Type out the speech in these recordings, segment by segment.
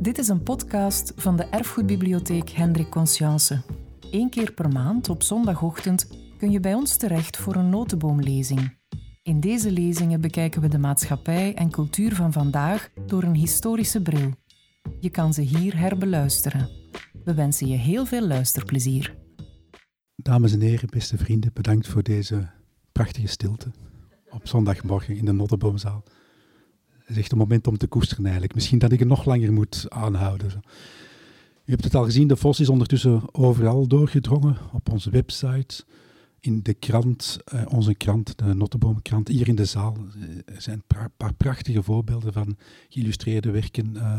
Dit is een podcast van de Erfgoedbibliotheek Hendrik Conscience. Eén keer per maand op zondagochtend kun je bij ons terecht voor een notenboomlezing. In deze lezingen bekijken we de maatschappij en cultuur van vandaag door een historische bril. Je kan ze hier herbeluisteren. We wensen je heel veel luisterplezier. Dames en heren, beste vrienden, bedankt voor deze prachtige stilte op zondagmorgen in de Notteboomzaal. Is echt een moment om te koesteren eigenlijk. Misschien dat ik het nog langer moet aanhouden. U hebt het al gezien, de Vos is ondertussen overal doorgedrongen. Op onze website, in de krant, eh, onze krant, de Notteboomkrant, hier in de zaal. Er zijn een paar prachtige voorbeelden van geïllustreerde werken uh,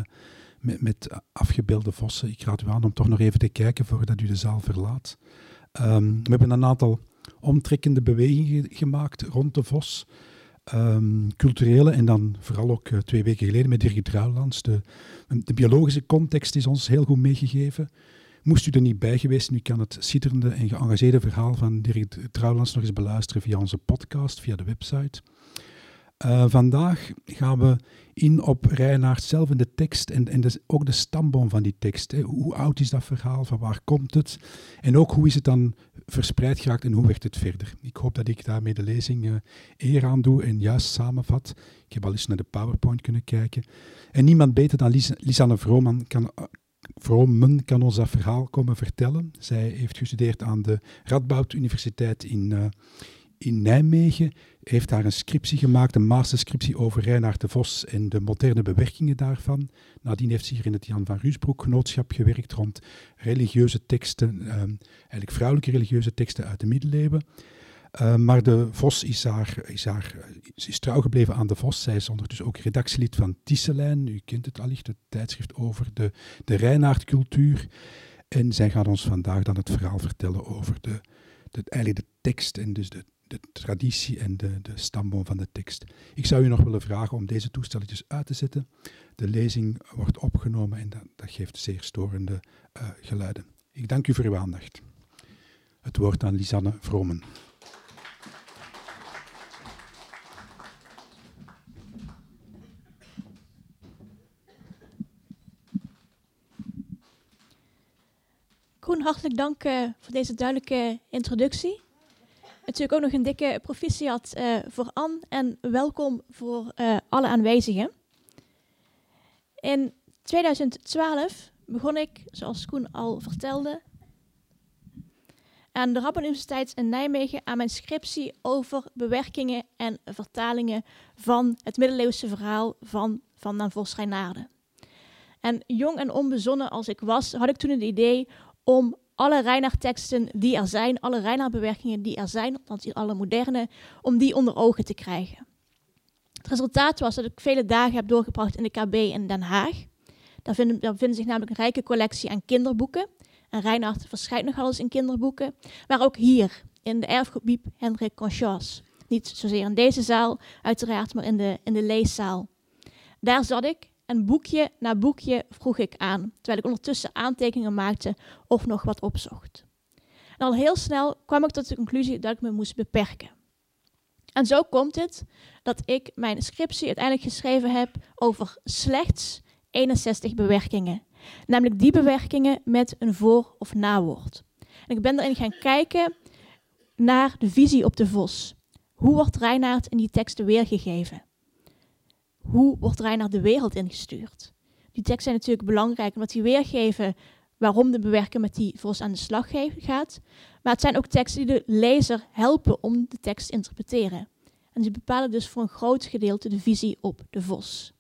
met, afgebeelde vossen. Ik raad u aan om toch nog even te kijken voordat u de zaal verlaat. Um, we hebben een aantal omtrekkende bewegingen gemaakt rond de Vos. Um, culturele en dan vooral ook uh, twee weken geleden met Dirk Trouwlands. De, de, biologische context is ons heel goed meegegeven. Moest u er niet bij geweest u kan het schitterende en geëngageerde verhaal van Dirk Trouwlands nog eens beluisteren via onze podcast, via de website. Uh, vandaag gaan we in op Reinaard zelf in de tekst en, en dus ook de stamboom van die tekst. Hoe oud is dat verhaal? Van waar komt het? En ook hoe is het dan verspreid geraakt en hoe werd het verder? Ik hoop dat ik daarmee de lezing uh, eer aan doe en juist samenvat. Ik heb al eens naar de PowerPoint kunnen kijken. En niemand beter dan Lis Lisanne Vrooman kan, Vroomen kan ons dat verhaal komen vertellen. Zij heeft gestudeerd aan de Radboud Universiteit in in Nijmegen heeft daar een scriptie gemaakt, een masterscriptie over Reinhard de Vos en de moderne bewerkingen daarvan. Nadien heeft ze hier in het Jan van Ruusbroek genootschap gewerkt rond religieuze teksten, um, eigenlijk vrouwelijke religieuze teksten uit de middeleeuwen. Uh, maar de Vos is, haar, is, haar, is trouw gebleven aan de Vos. Zij is ondertussen ook redactielid van Tisselijn. U kent het allicht, het tijdschrift over de, de Reinaard-cultuur. En zij gaat ons vandaag dan het verhaal vertellen over de, de, eigenlijk de tekst en dus de de traditie en de, de stamboom van de tekst. Ik zou u nog willen vragen om deze toestelletjes uit te zetten. De lezing wordt opgenomen en dat, dat geeft zeer storende uh, geluiden. Ik dank u voor uw aandacht. Het woord aan Lisanne Vromen. Koen, hartelijk dank uh, voor deze duidelijke introductie. Natuurlijk ook nog een dikke proficiat uh, voor Anne en welkom voor uh, alle aanwezigen. In 2012 begon ik, zoals Koen al vertelde, aan de Radboud Universiteit in Nijmegen aan mijn scriptie over bewerkingen en vertalingen van het middeleeuwse verhaal van Van den Vos. En jong en onbezonnen als ik was, had ik toen het idee om alle Reinaard-teksten die er zijn, alle Reinaard-bewerkingen die er zijn, althans alle moderne, om die onder ogen te krijgen. Het resultaat was dat ik vele dagen heb doorgebracht in de KB in Den Haag. Daar vinden, daar zich namelijk een rijke collectie aan kinderboeken. En Reinaard verschijnt nogal eens in kinderboeken. Maar ook hier, in de erfgoedbiep Hendrik Conscience. Niet zozeer in deze zaal, uiteraard, maar in de, in de leeszaal. Daar zat ik en boekje na boekje vroeg ik aan, terwijl ik ondertussen aantekeningen maakte of nog wat opzocht. En al heel snel kwam ik tot de conclusie dat ik me moest beperken. En zo komt het dat ik mijn scriptie uiteindelijk geschreven heb over slechts 61 bewerkingen. Namelijk die bewerkingen met een voor- of nawoord. En ik ben erin gaan kijken naar de visie op de vos. Hoe wordt Reinaard in die teksten weergegeven? Hoe wordt Reinaard de wereld ingestuurd? Die teksten zijn natuurlijk belangrijk omdat die weergeven waarom de bewerker met die vos aan de slag gaat. Maar het zijn ook teksten die de lezer helpen om de tekst te interpreteren. En die bepalen dus voor een groot gedeelte de visie op de vos.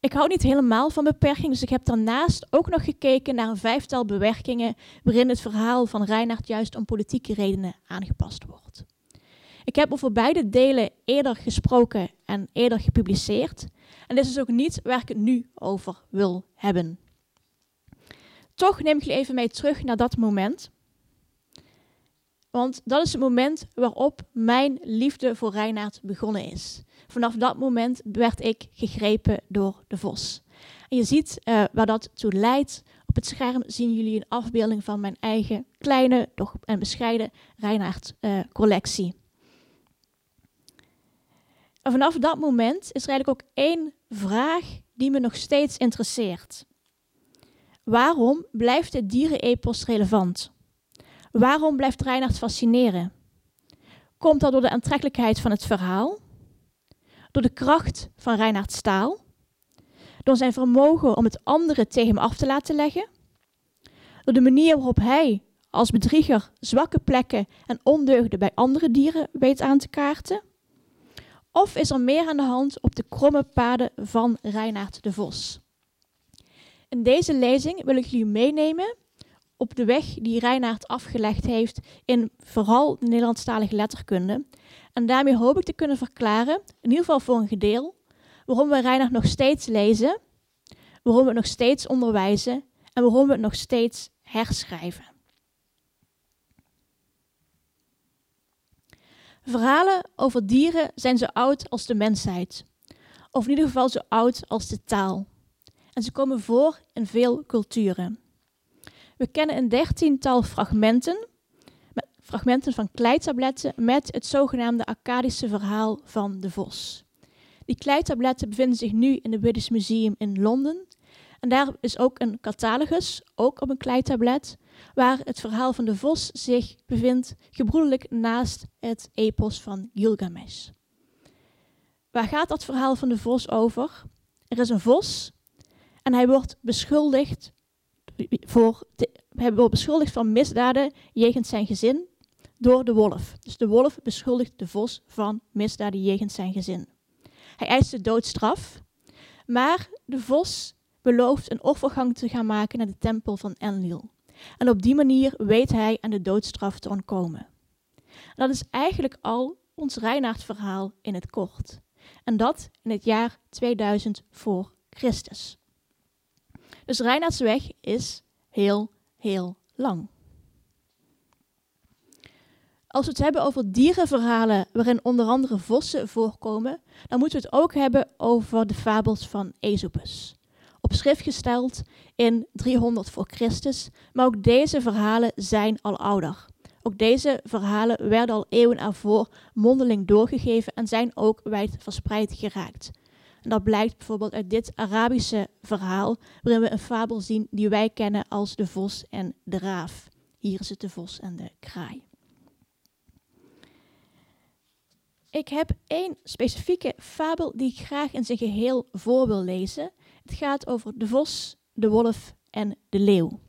Ik hou niet helemaal van beperking, dus ik heb daarnaast ook nog gekeken naar een vijftal bewerkingen waarin het verhaal van Reinaard juist om politieke redenen aangepast wordt. Ik heb over beide delen eerder gesproken en eerder gepubliceerd. En dit is ook niet waar ik het nu over wil hebben. Toch neem ik je even mee terug naar dat moment. Want dat is het moment waarop mijn liefde voor Reinaard begonnen is. Vanaf dat moment werd ik gegrepen door de vos. En je ziet uh, waar dat toe leidt. Op het scherm zien jullie een afbeelding van mijn eigen kleine, toch en bescheiden Reinaard-collectie. Uh, en vanaf dat moment is er eigenlijk ook één vraag die me nog steeds interesseert. Waarom blijft dit dierenepos relevant? Waarom blijft Reinhard fascineren? Komt dat door de aantrekkelijkheid van het verhaal? Door de kracht van Reinhard Staal? Door zijn vermogen om het andere tegen hem af te laten leggen? Door de manier waarop hij als bedrieger zwakke plekken en ondeugden bij andere dieren weet aan te kaarten? Of is er meer aan de hand op de kromme paden van Reinaard de Vos? In deze lezing wil ik jullie meenemen op de weg die Reinaard afgelegd heeft in vooral de Nederlandstalige letterkunde. En daarmee hoop ik te kunnen verklaren, in ieder geval voor een gedeel, waarom we Reinaard nog steeds lezen, waarom we het nog steeds onderwijzen en waarom we het nog steeds herschrijven. Verhalen over dieren zijn zo oud als de mensheid, of in ieder geval zo oud als de taal. En ze komen voor in veel culturen. We kennen een dertiental fragmenten, fragmenten van kleitabletten met het zogenaamde Akkadische verhaal van de vos. Die kleitabletten bevinden zich nu in het British Museum in Londen. En daar is ook een catalogus, ook op een kleitablet, waar het verhaal van de vos zich bevindt, gebroedelijk naast het epos van Gilgamesh. Waar gaat dat verhaal van de vos over? Er is een vos en hij wordt beschuldigd, voor hij wordt beschuldigd van misdaden jegens zijn gezin door de wolf. Dus de wolf beschuldigt de vos van misdaden jegens zijn gezin. Hij eist de doodstraf, maar de vos belooft een offergang te gaan maken naar de tempel van Enlil. En op die manier weet hij aan de doodstraf te ontkomen. dat is eigenlijk al ons Reinaard-verhaal in het kort. En dat in het jaar 2000 voor Christus. Dus Reinaardsweg is heel, heel lang. Als we het hebben over dierenverhalen waarin onder andere vossen voorkomen, dan moeten we het ook hebben over de fabels van Aesopus op schrift gesteld in 300 voor Christus, maar ook deze verhalen zijn al ouder. Ook deze verhalen werden al eeuwen ervoor mondeling doorgegeven en zijn ook wijd verspreid geraakt. Dat blijkt bijvoorbeeld uit dit Arabische verhaal, waarin we een fabel zien die wij kennen als de vos en de raaf. Hier is het de vos en de kraai. Ik heb één specifieke fabel die ik graag in zijn geheel voor wil lezen. Het gaat over de vos, de wolf en de leeuw.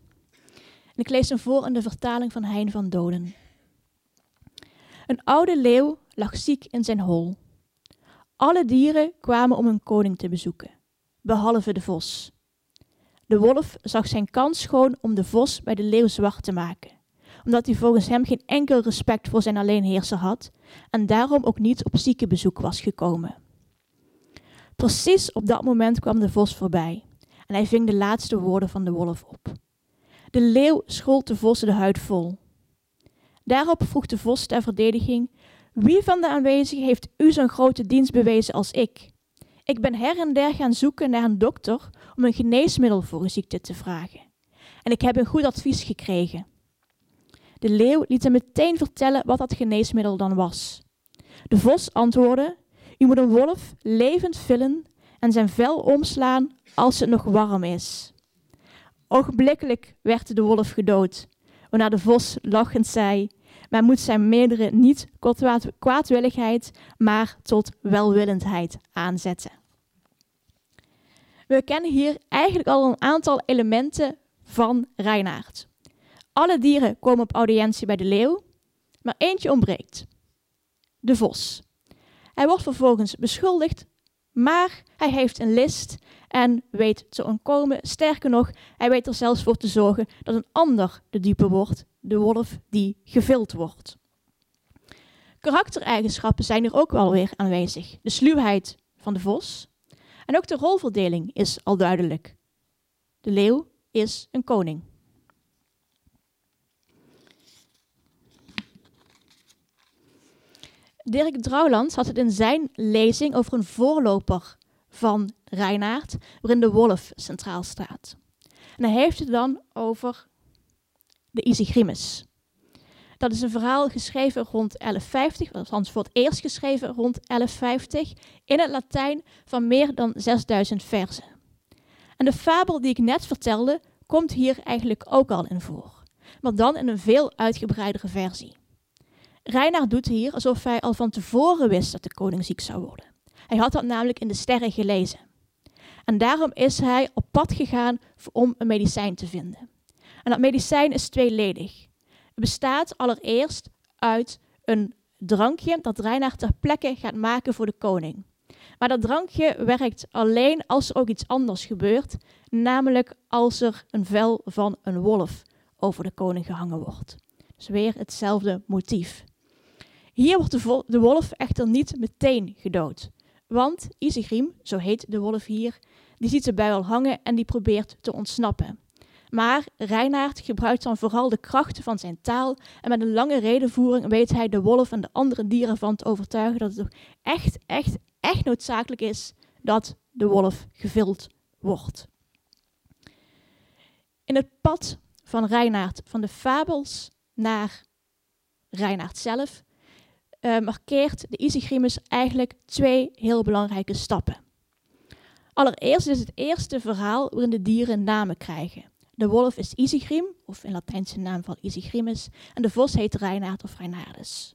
Ik lees hem voor in de vertaling van Hein van Doden. Een oude leeuw lag ziek in zijn hol. Alle dieren kwamen om hun koning te bezoeken, behalve de vos. De wolf zag zijn kans schoon om de vos bij de leeuw zwart te maken, omdat hij volgens hem geen enkel respect voor zijn alleenheerser had en daarom ook niet op ziekenbezoek was gekomen. Precies op dat moment kwam de vos voorbij en hij ving de laatste woorden van de wolf op. De leeuw schold de vos de huid vol. Daarop vroeg de vos ter verdediging: Wie van de aanwezigen heeft u zo'n grote dienst bewezen als ik? Ik ben her en der gaan zoeken naar een dokter om een geneesmiddel voor uw ziekte te vragen. En ik heb een goed advies gekregen. De leeuw liet hem meteen vertellen wat dat geneesmiddel dan was. De vos antwoordde: u moet een wolf levend vullen en zijn vel omslaan als het nog warm is. Ogenblikkelijk werd de wolf gedood, waarna de vos lachend zei: Men moet zijn meerdere niet tot kwaadwilligheid, maar tot welwillendheid aanzetten. We kennen hier eigenlijk al een aantal elementen van Reinaard. Alle dieren komen op audiëntie bij de leeuw, maar eentje ontbreekt: de vos. Hij wordt vervolgens beschuldigd, maar hij heeft een list en weet te ontkomen. Sterker nog, hij weet er zelfs voor te zorgen dat een ander de diepe wordt, de wolf die gevild wordt. Karaktereigenschappen zijn er ook wel weer aanwezig. De sluwheid van de vos en ook de rolverdeling is al duidelijk. De leeuw is een koning. Dirk Drouwland had het in zijn lezing over een voorloper van Reinaard, waarin de wolf centraal staat. En hij heeft het dan over de Isigrimus. Dat is een verhaal geschreven rond 1150, althans voor het eerst geschreven rond 1150, in het Latijn van meer dan 6000 versen. En de fabel die ik net vertelde, komt hier eigenlijk ook al in voor. Maar dan in een veel uitgebreidere versie. Reinaard doet hier alsof hij al van tevoren wist dat de koning ziek zou worden. Hij had dat namelijk in de sterren gelezen. En daarom is hij op pad gegaan om een medicijn te vinden. En dat medicijn is tweeledig. Het bestaat allereerst uit een drankje dat Reinaard ter plekke gaat maken voor de koning. Maar dat drankje werkt alleen als er ook iets anders gebeurt, namelijk als er een vel van een wolf over de koning gehangen wordt. Dus weer hetzelfde motief. Hier wordt de, de wolf echter niet meteen gedood. Want Isigrim, zo heet de wolf hier, die ziet de bui al hangen en die probeert te ontsnappen. Maar Reinaard gebruikt dan vooral de krachten van zijn taal en met een lange redenvoering weet hij de wolf en de andere dieren van te overtuigen dat het echt, echt, echt noodzakelijk is dat de wolf gevild wordt. In het pad van Reinaard van de fabels naar Reinaard zelf uh, markeert de Isigrimus eigenlijk twee heel belangrijke stappen. Allereerst is het eerste verhaal waarin de dieren namen krijgen. De wolf is Isigrim, of in Latijnse naam van Isigrimus, en de vos heet Reinaard of Reinardus.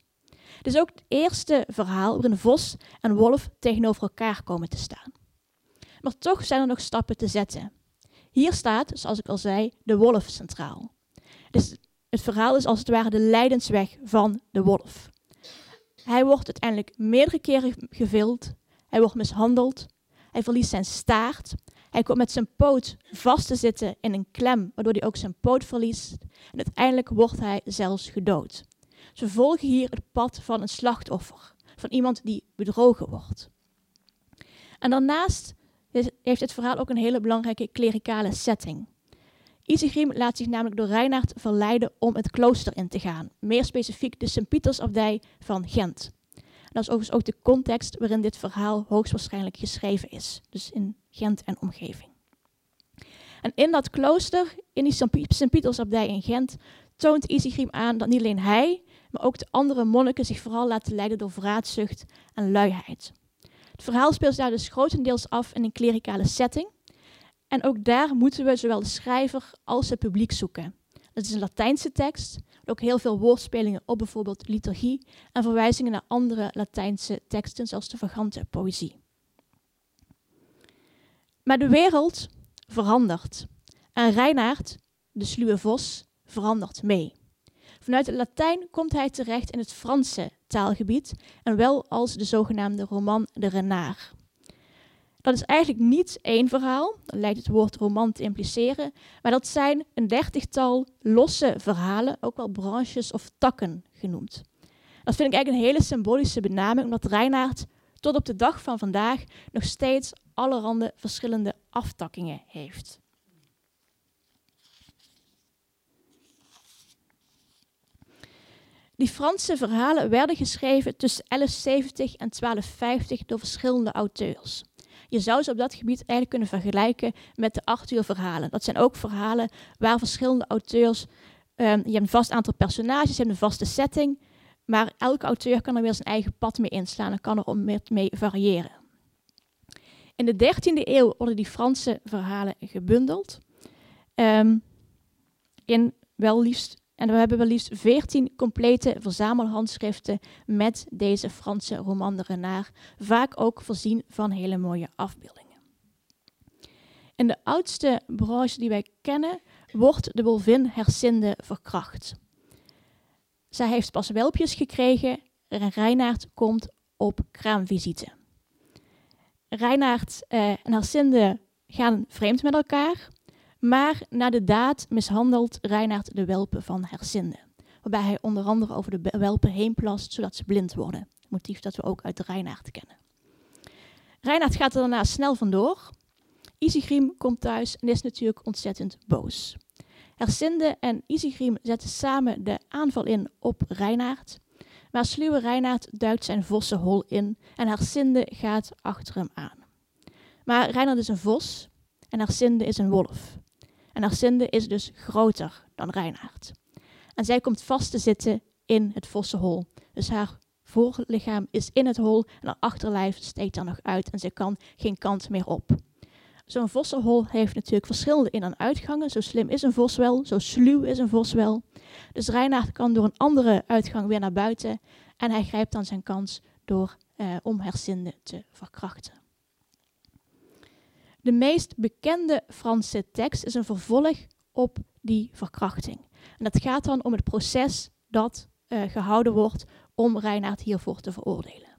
Het is ook het eerste verhaal waarin vos en wolf tegenover elkaar komen te staan. Maar toch zijn er nog stappen te zetten. Hier staat, zoals ik al zei, de wolf centraal. Dus het verhaal is als het ware de lijdensweg van de wolf. Hij wordt uiteindelijk meerdere keren gevild. Hij wordt mishandeld. Hij verliest zijn staart. Hij komt met zijn poot vast te zitten in een klem, waardoor hij ook zijn poot verliest. En uiteindelijk wordt hij zelfs gedood. Ze volgen hier het pad van een slachtoffer, van iemand die bedrogen wordt. En daarnaast heeft het verhaal ook een hele belangrijke klerikale setting. Isigrim laat zich namelijk door Reinaard verleiden om het klooster in te gaan. Meer specifiek de Sint-Pietersabdij van Gent. dat is overigens ook de context waarin dit verhaal hoogstwaarschijnlijk geschreven is. Dus in Gent en omgeving. En in dat klooster, in die Sint-Pietersabdij in Gent, toont Isigrim aan dat niet alleen hij, maar ook de andere monniken zich vooral laten leiden door vraatzucht en luiheid. Het verhaal speelt daar dus grotendeels af in een klerikale setting. En ook daar moeten we zowel de schrijver als het publiek zoeken. Dat is een Latijnse tekst, met ook heel veel woordspelingen op bijvoorbeeld liturgie en verwijzingen naar andere Latijnse teksten, zoals de vagante poëzie. Maar de wereld verandert. En Reinaard, de sluwe vos, verandert mee. Vanuit het Latijn komt hij terecht in het Franse taalgebied en wel als de zogenaamde roman de Renard. Dat is eigenlijk niet één verhaal, dat lijkt het woord roman te impliceren, maar dat zijn een dertigtal losse verhalen, ook wel branches of takken genoemd. Dat vind ik eigenlijk een hele symbolische benaming, omdat Reinaard tot op de dag van vandaag nog steeds allerhande verschillende aftakkingen heeft. Die Franse verhalen werden geschreven tussen 1170 en 1250 door verschillende auteurs. Je zou ze op dat gebied eigenlijk kunnen vergelijken met de Arthur-verhalen. Dat zijn ook verhalen waar verschillende auteurs. Um, je hebt een vast aantal personages, je hebt een vaste setting. Maar elke auteur kan er weer zijn eigen pad mee inslaan en kan er mee variëren. In de 13e eeuw worden die Franse verhalen gebundeld. Um, in wel liefst, en we hebben wel liefst 14 complete verzamelhandschriften met deze Franse roman de Renard, vaak ook voorzien van hele mooie afbeeldingen. In de oudste branche die wij kennen, wordt de wolvin Hersinde verkracht. Zij heeft pas welpjes gekregen en Reinaard komt op kraamvisite. Reinaard uh, en Hersinde gaan vreemd met elkaar, maar na de daad mishandelt Reinaard de welpen van Hersinde. Waarbij hij onder andere over de welpen heen plast, zodat ze blind worden. Motief dat we ook uit Reinaard kennen. Reinaard gaat er daarna snel vandoor. Isigrim komt thuis en is natuurlijk ontzettend boos. Hersinde en Isigrim zetten samen de aanval in op Reinaard. Maar sluwe Reinaard duikt zijn vossenhol in en Hersinde gaat achter hem aan. Maar Reinaard is een vos en Hersinde is een wolf. En Hersinde is dus groter dan Reinaard. En zij komt vast te zitten in het vossenhol. Dus haar voorlichaam is in het hol en haar achterlijf steekt er nog uit en ze kan geen kant meer op. zo'n vossenhol heeft natuurlijk verschillende in- en uitgangen. Zo slim is een vos wel, zo sluw is een vos wel. Dus Reinaard kan door een andere uitgang weer naar buiten en hij grijpt dan zijn kans door eh, om Hersinde te verkrachten. De meest bekende Franse tekst is een vervolg op die verkrachting. En dat gaat dan om het proces dat uh, gehouden wordt om Reinaard hiervoor te veroordelen.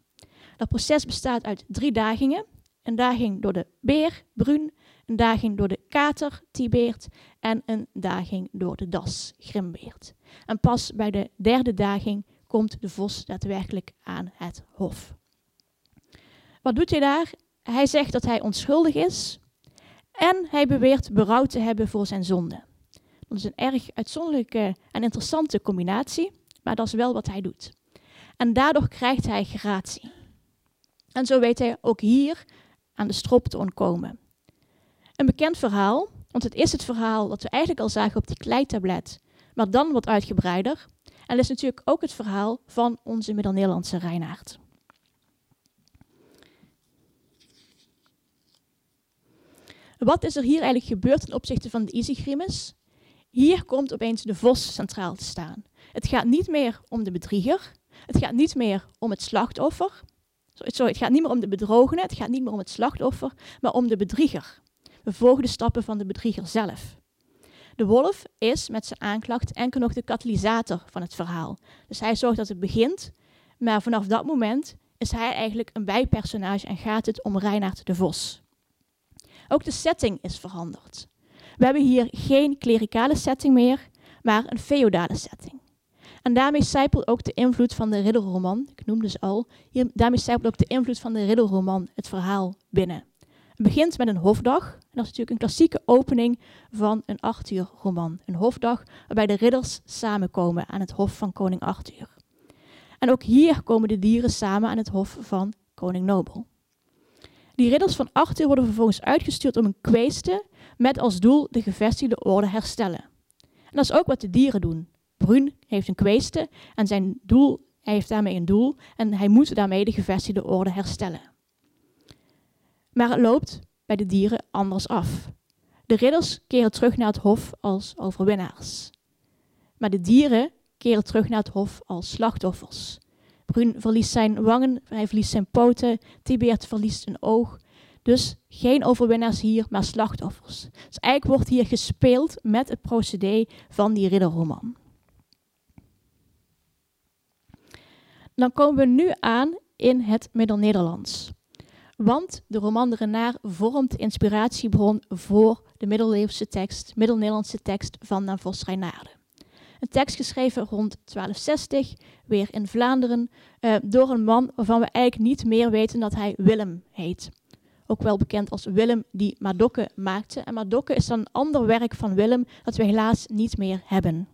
Dat proces bestaat uit drie dagingen. Een daging door de beer, Brun, een daging door de kater, Tibeert, en een daging door de das, Grimbeert. En pas bij de derde daging komt de vos daadwerkelijk aan het hof. Wat doet hij daar? Hij zegt dat hij onschuldig is en hij beweert berouw te hebben voor zijn zonde. Dat is een erg uitzonderlijke en interessante combinatie, maar dat is wel wat hij doet. En daardoor krijgt hij gratie. En zo weet hij ook hier aan de strop te ontkomen. Een bekend verhaal, want het is het verhaal dat we eigenlijk al zagen op die kleitablet, maar dan wat uitgebreider. En dat is natuurlijk ook het verhaal van onze Middel-Nederlandse Reinaard. Wat is er hier eigenlijk gebeurd ten opzichte van de Isigrimus? Hier komt opeens de vos centraal te staan. Het gaat niet meer om de bedrieger. Het gaat niet meer om het slachtoffer. Sorry, het gaat niet meer om de bedrogene. Het gaat niet meer om het slachtoffer, maar om de bedrieger. We volgen de stappen van de bedrieger zelf. De wolf is met zijn aanklacht enkel nog de katalysator van het verhaal. Dus hij zorgt dat het begint, maar vanaf dat moment is hij eigenlijk een bijpersonage en gaat het om Reinaard de Vos. Ook de setting is veranderd. We hebben hier geen klerikale setting meer, maar een feodale setting. En daarmee zijpelt ook de invloed van de ridderroman, ik noemde ze al, daarmee zijpelt ook de invloed van de ridderroman het verhaal binnen. Het begint met een hofdag. En dat is natuurlijk een klassieke opening van een Arthur-roman. Een hofdag waarbij de ridders samenkomen aan het hof van koning Arthur. En ook hier komen de dieren samen aan het hof van koning Nobel. Die ridders van Arthur worden vervolgens uitgestuurd om een kweeste met als doel de gevestigde orde herstellen. En dat is ook wat de dieren doen. Brun heeft een kweeste en zijn doel, hij heeft daarmee een doel en hij moet daarmee de gevestigde orde herstellen. Maar het loopt bij de dieren anders af. De ridders keren terug naar het hof als overwinnaars. Maar de dieren keren terug naar het hof als slachtoffers. Brun verliest zijn wangen, hij verliest zijn poten, Tibert verliest een oog. Dus geen overwinnaars hier, maar slachtoffers. Dus eigenlijk wordt hier gespeeld met het procedé van die ridderroman. Dan komen we nu aan in het Middel-Nederlands. Want de roman de Renard vormt inspiratiebron voor de middeleeuwse tekst, Middel-Nederlandse tekst van Navos Reinaarde. Een tekst geschreven rond 1260, weer in Vlaanderen, uh, door een man waarvan we eigenlijk niet meer weten dat hij Willem heet. Ook wel bekend als Willem die Madokke maakte. En Madokke is dan een ander werk van Willem dat we helaas niet meer hebben.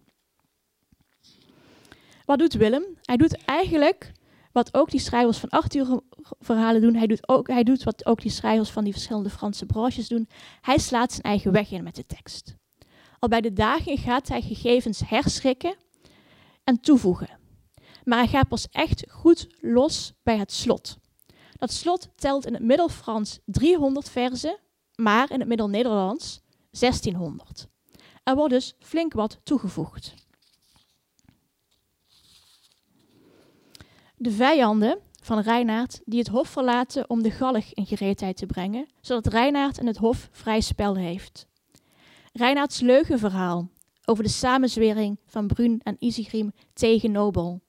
Wat doet Willem? Hij doet eigenlijk wat ook die schrijvers van Arthur verhalen doen. Hij doet, ook, hij doet wat ook die schrijvers van die verschillende Franse branches doen. Hij slaat zijn eigen weg in met de tekst. Al bij de dagen gaat hij gegevens herschrikken en toevoegen. Maar hij gaat pas echt goed los bij het slot. Dat slot telt in het Middelfrans 300 verzen, maar in het Middel-Nederlands 1600. Er wordt dus flink wat toegevoegd. De vijanden van Reinaard die het hof verlaten om de galg in gereedheid te brengen, zodat Reinaard en het hof vrij spel heeft. Reinaards leugenverhaal over de samenzwering van Brun en Isigrim tegen Nobel.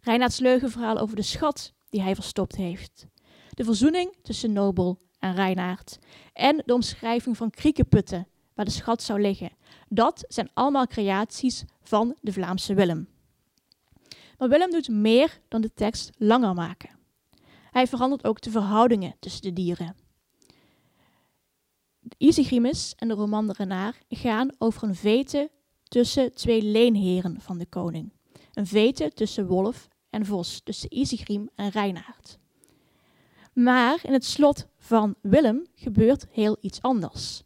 Reinaards leugenverhaal over de schat die hij verstopt heeft. De verzoening tussen Nobel en Reinaard. En de omschrijving van Kriekenputten, waar de schat zou liggen. Dat zijn allemaal creaties van de Vlaamse Willem. Maar Willem doet meer dan de tekst langer maken. Hij verandert ook de verhoudingen tussen de dieren. Isigrimus en de roman de Renard gaan over een vete tussen twee leenheren van de koning. Een vete tussen wolf en vos, tussen Isigrim en Reinaard. Maar in het slot van Willem gebeurt heel iets anders.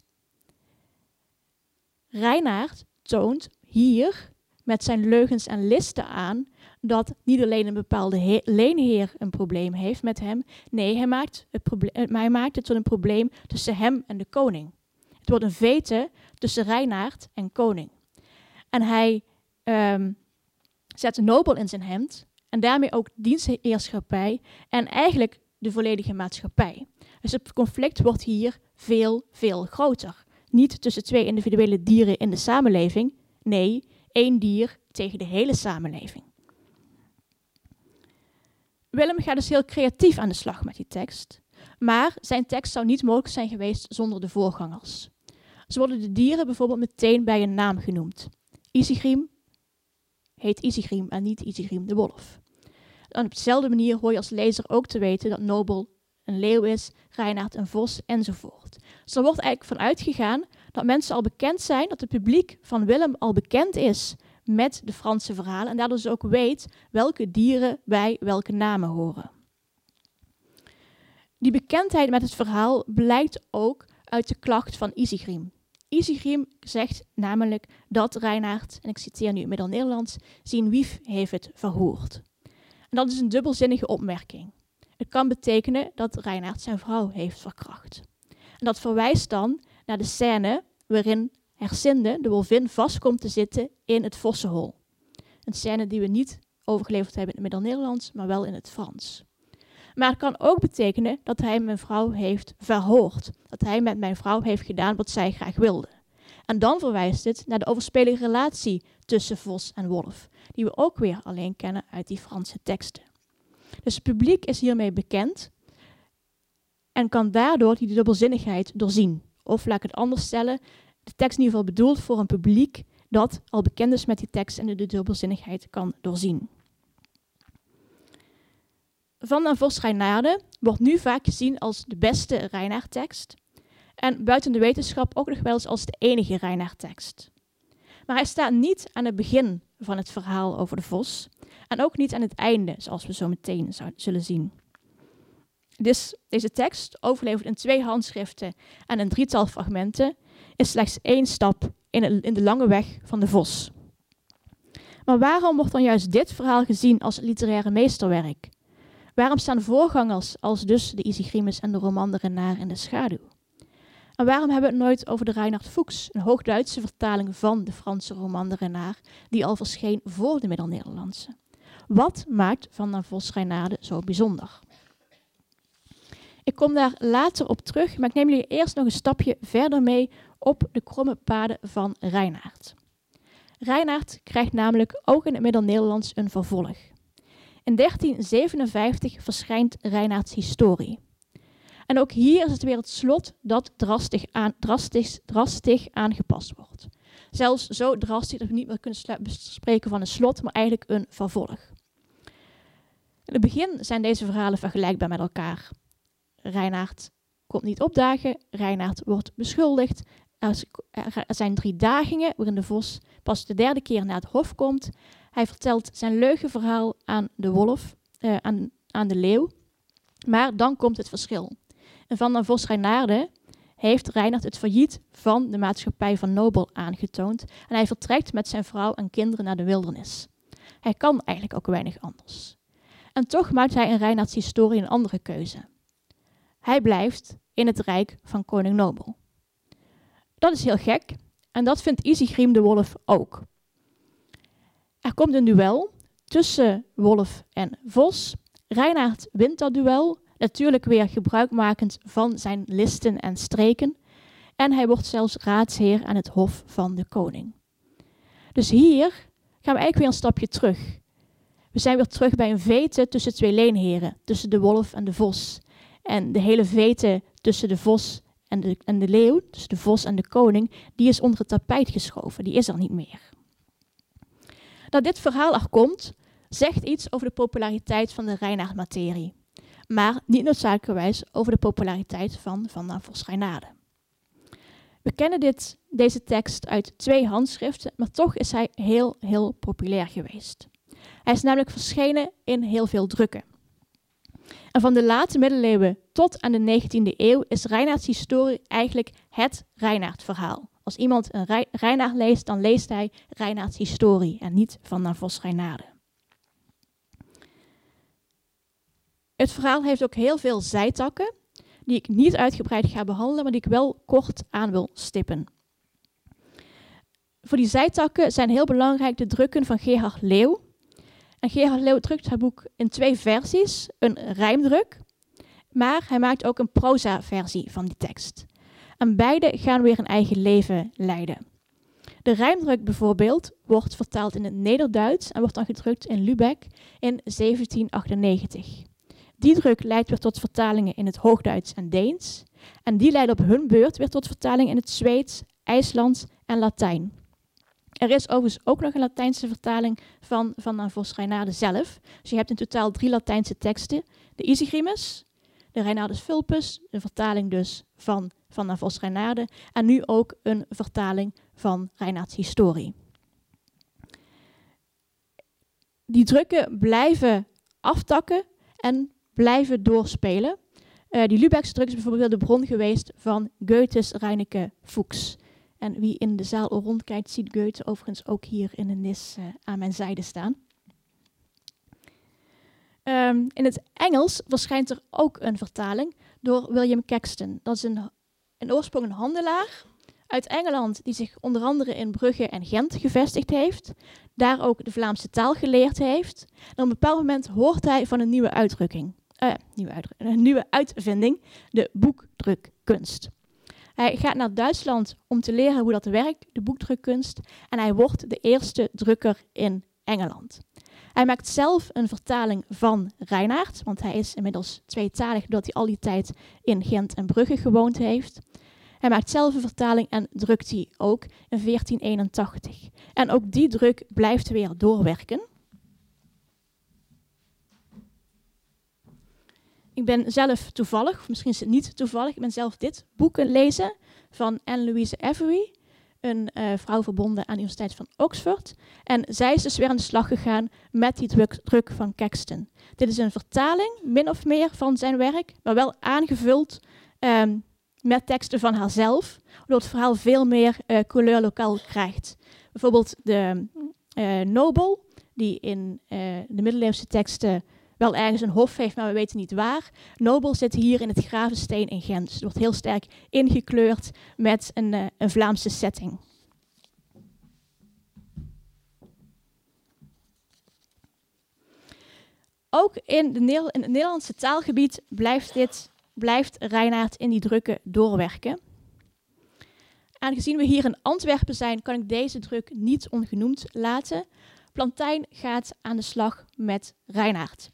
Reinaard toont hier met zijn leugens en listen aan dat niet alleen een bepaalde leenheer een probleem heeft met hem. Nee, hij maakt, het probleem, hij maakt het tot een probleem tussen hem en de koning. Het wordt een vete tussen Reinaard en koning. En hij um, zet Nobel in zijn hemd en daarmee ook dienstheerschappij en eigenlijk de volledige maatschappij. Dus het conflict wordt hier veel, veel groter. Niet tussen twee individuele dieren in de samenleving, nee, één dier tegen de hele samenleving. Willem gaat dus heel creatief aan de slag met die tekst, maar zijn tekst zou niet mogelijk zijn geweest zonder de voorgangers. Zo worden de dieren bijvoorbeeld meteen bij een naam genoemd. Isigrim heet Isigrim en niet Isigrim de wolf. Op dezelfde manier hoor je als lezer ook te weten dat Nobel een leeuw is, Reinaard een vos enzovoort. Dus er wordt eigenlijk van uitgegaan dat mensen al bekend zijn, dat het publiek van Willem al bekend is met de Franse verhalen en daardoor dus ook weet welke dieren bij welke namen horen. Die bekendheid met het verhaal blijkt ook uit de klacht van Isigrim. Isigrim zegt namelijk dat Reinaard, en ik citeer nu in Nederlands, zijn wief heeft het verhoord. En dat is een dubbelzinnige opmerking. Het kan betekenen dat Reinaard zijn vrouw heeft verkracht. En dat verwijst dan naar de scène waarin Hersinde, de wolvin, vast komt te zitten in het vossenhol. Een scène die we niet overgeleverd hebben in het Middel-Nederlands, maar wel in het Frans. Maar het kan ook betekenen dat hij mijn vrouw heeft verhoord. Dat hij met mijn vrouw heeft gedaan wat zij graag wilde. En dan verwijst het naar de overspelige relatie tussen vos en wolf, die we ook weer alleen kennen uit die Franse teksten. Dus het publiek is hiermee bekend en kan daardoor die dubbelzinnigheid doorzien. Of laat ik het anders stellen, de tekst in ieder geval bedoeld voor een publiek dat al bekend is met die tekst en de dubbelzinnigheid kan doorzien. Van den Vos Reinaarde wordt nu vaak gezien als de beste Reinaard-tekst en buiten de wetenschap ook nog wel eens als de enige Reinaard-tekst. Maar hij staat niet aan het begin van het verhaal over de vos en ook niet aan het einde, zoals we zo meteen zullen zien. Dus deze tekst, overleverd in twee handschriften en een drietal fragmenten, is slechts één stap in, in de lange weg van de vos. Maar waarom wordt dan juist dit verhaal gezien als literaire meesterwerk? Waarom staan voorgangers als dus de Isigrimus en de roman de Renard in de schaduw? En waarom hebben we het nooit over de Reinhard Fuchs, een Hoogduitse vertaling van de Franse roman de Renard, die al verscheen voor de Middel-Nederlandse? Wat maakt Van der Vos Reinaarde zo bijzonder? Ik kom daar later op terug, maar ik neem jullie eerst nog een stapje verder mee op de kromme paden van Reinaard. Reinaard krijgt namelijk ook in het Middel-Nederlands een vervolg. In 1357 verschijnt Reinaards historie. En ook hier is het weer het slot dat drastisch, aan, drastisch, drastisch aangepast wordt. Zelfs zo drastisch dat we niet meer kunnen spreken van een slot, maar eigenlijk een vervolg. In het begin zijn deze verhalen vergelijkbaar met elkaar. Reinaard komt niet opdagen, Reinaard wordt beschuldigd. Er zijn drie dagingen waarin de vos pas de derde keer naar het hof komt. Hij vertelt zijn leugenverhaal aan de wolf, uh, aan, aan de leeuw. Maar dan komt het verschil. En van de Vos Reinaarde heeft Reinhard het failliet van de maatschappij van Nobel aangetoond. En hij vertrekt met zijn vrouw en kinderen naar de wildernis. Hij kan eigenlijk ook weinig anders. En toch maakt hij in Reinhards historie een andere keuze. Hij blijft in het rijk van koning Nobel. Dat is heel gek en dat vindt Isigrim de Wolf ook. Er komt een duel tussen wolf en vos. Reinhard wint dat duel, natuurlijk weer gebruikmakend van zijn listen en streken. En hij wordt zelfs raadsheer aan het hof van de koning. Dus hier gaan we eigenlijk weer een stapje terug. We zijn weer terug bij een vete tussen twee leenheren, tussen de wolf en de vos. En de hele vete tussen de vos en de, en de leeuw, tussen de vos en de koning, die is onder het tapijt geschoven, die is er niet meer. Dat dit verhaal er komt, zegt iets over de populariteit van de Reinaard-materie, maar niet noodzakelijkerwijs over de populariteit van Van der Vos Reinaarde. We kennen dit, deze tekst uit twee handschriften, maar toch is hij heel, heel populair geweest. Hij is namelijk verschenen in heel veel drukken. En van de late middeleeuwen tot aan de 19e eeuw is Reinaards historie eigenlijk het Reinaard-verhaal Als iemand een Reinaard leest, dan leest hij Reinaards historie en niet van naar Vos Reinaarde. Het verhaal heeft ook heel veel zijtakken, die ik niet uitgebreid ga behandelen, maar die ik wel kort aan wil stippen. Voor die zijtakken zijn heel belangrijk de drukken van Gerhard Leeuw. En Gerhard Leeuw drukt haar boek in twee versies, een rijmdruk, maar hij maakt ook een proza-versie van die tekst. En beide gaan weer een eigen leven leiden. De rijmdruk bijvoorbeeld wordt vertaald in het Nederduits en wordt dan gedrukt in Lübeck in 1798. Die druk leidt weer tot vertalingen in het Hoogduits en Deens. En die leiden op hun beurt weer tot vertalingen in het Zweeds, IJslands en Latijn. Er is overigens ook nog een Latijnse vertaling van Van Vos Reinaarde zelf. Dus je hebt in totaal drie Latijnse teksten. De Isigrimus, de Reinaardus Vulpus, een vertaling dus van Van Vos Reinaarde. En nu ook een vertaling van Reinaards Historie. Die drukken blijven aftakken en blijven doorspelen. Uh, die Lübeckse druk is bijvoorbeeld de bron geweest van Goethes Reineke Fuchs. En wie in de zaal rondkijkt, ziet Goethe overigens ook hier in de nis uh, aan mijn zijde staan. Um, in het Engels verschijnt er ook een vertaling door William Caxton. Dat is een, in oorsprong een handelaar uit Engeland die zich onder andere in Brugge en Gent gevestigd heeft. Daar ook de Vlaamse taal geleerd heeft. En op een bepaald moment hoort hij van een nieuwe uitdrukking. Uh, nieuwe, een nieuwe uitvinding, de boekdrukkunst. Hij gaat naar Duitsland om te leren hoe dat werkt, de boekdrukkunst. En hij wordt de eerste drukker in Engeland. Hij maakt zelf een vertaling van Reinaard, want hij is inmiddels tweetalig doordat hij al die tijd in Gent en Brugge gewoond heeft. Hij maakt zelf een vertaling en drukt die ook in 1481. En ook die druk blijft weer doorwerken. Ik ben zelf toevallig, of misschien is het niet toevallig, ik ben zelf dit boek lezen van Anne-Louise Avery, een uh, vrouw verbonden aan de Universiteit van Oxford. En zij is dus weer aan de slag gegaan met die druk, van Caxton. Dit is een vertaling, min of meer, van zijn werk, maar wel aangevuld um, met teksten van haarzelf, waardoor het verhaal veel meer uh, couleur lokaal krijgt. Bijvoorbeeld de uh, nobel, die in de middeleeuwse teksten wel ergens een hof heeft, maar we weten niet waar. Nobel zit hier in het Gravensteen in Gent. Het wordt heel sterk ingekleurd met een, uh, een Vlaamse setting. Ook in, het Nederlandse taalgebied blijft, dit, blijft Reinaard in die drukken doorwerken. Aangezien we hier in Antwerpen zijn, kan ik deze druk niet ongenoemd laten. Plantijn gaat aan de slag met Reinaard.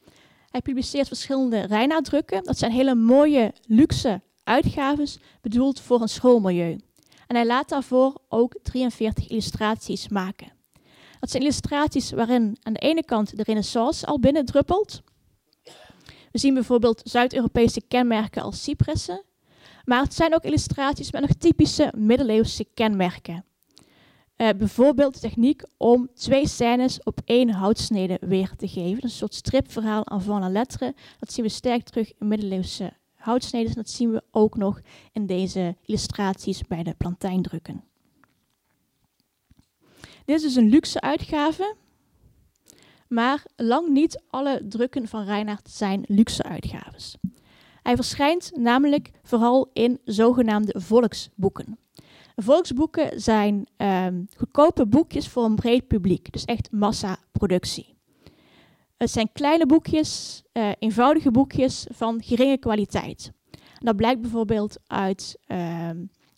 Hij publiceert verschillende Reinaard-drukken. Dat zijn hele mooie, luxe uitgaves, bedoeld voor een schoolmilieu. En hij laat daarvoor ook 43 illustraties maken. Dat zijn illustraties waarin aan de ene kant de renaissance al binnendruppelt. We zien bijvoorbeeld Zuid-Europese kenmerken als cipressen. Maar het zijn ook illustraties met nog typische middeleeuwse kenmerken. Uh, bijvoorbeeld de techniek om twee scènes op één houtsnede weer te geven. Een soort stripverhaal avant la lettre. Dat zien we sterk terug in middeleeuwse houtsneden. En dat zien we ook nog in deze illustraties bij de plantijndrukken. Dit is dus een luxe uitgave. Maar lang niet alle drukken van Reinhard zijn luxe uitgaves. Hij verschijnt namelijk vooral in zogenaamde volksboeken. Volksboeken zijn um, goedkope boekjes voor een breed publiek, dus echt massaproductie. Het zijn kleine boekjes, uh, eenvoudige boekjes van geringe kwaliteit. dat blijkt bijvoorbeeld uit uh,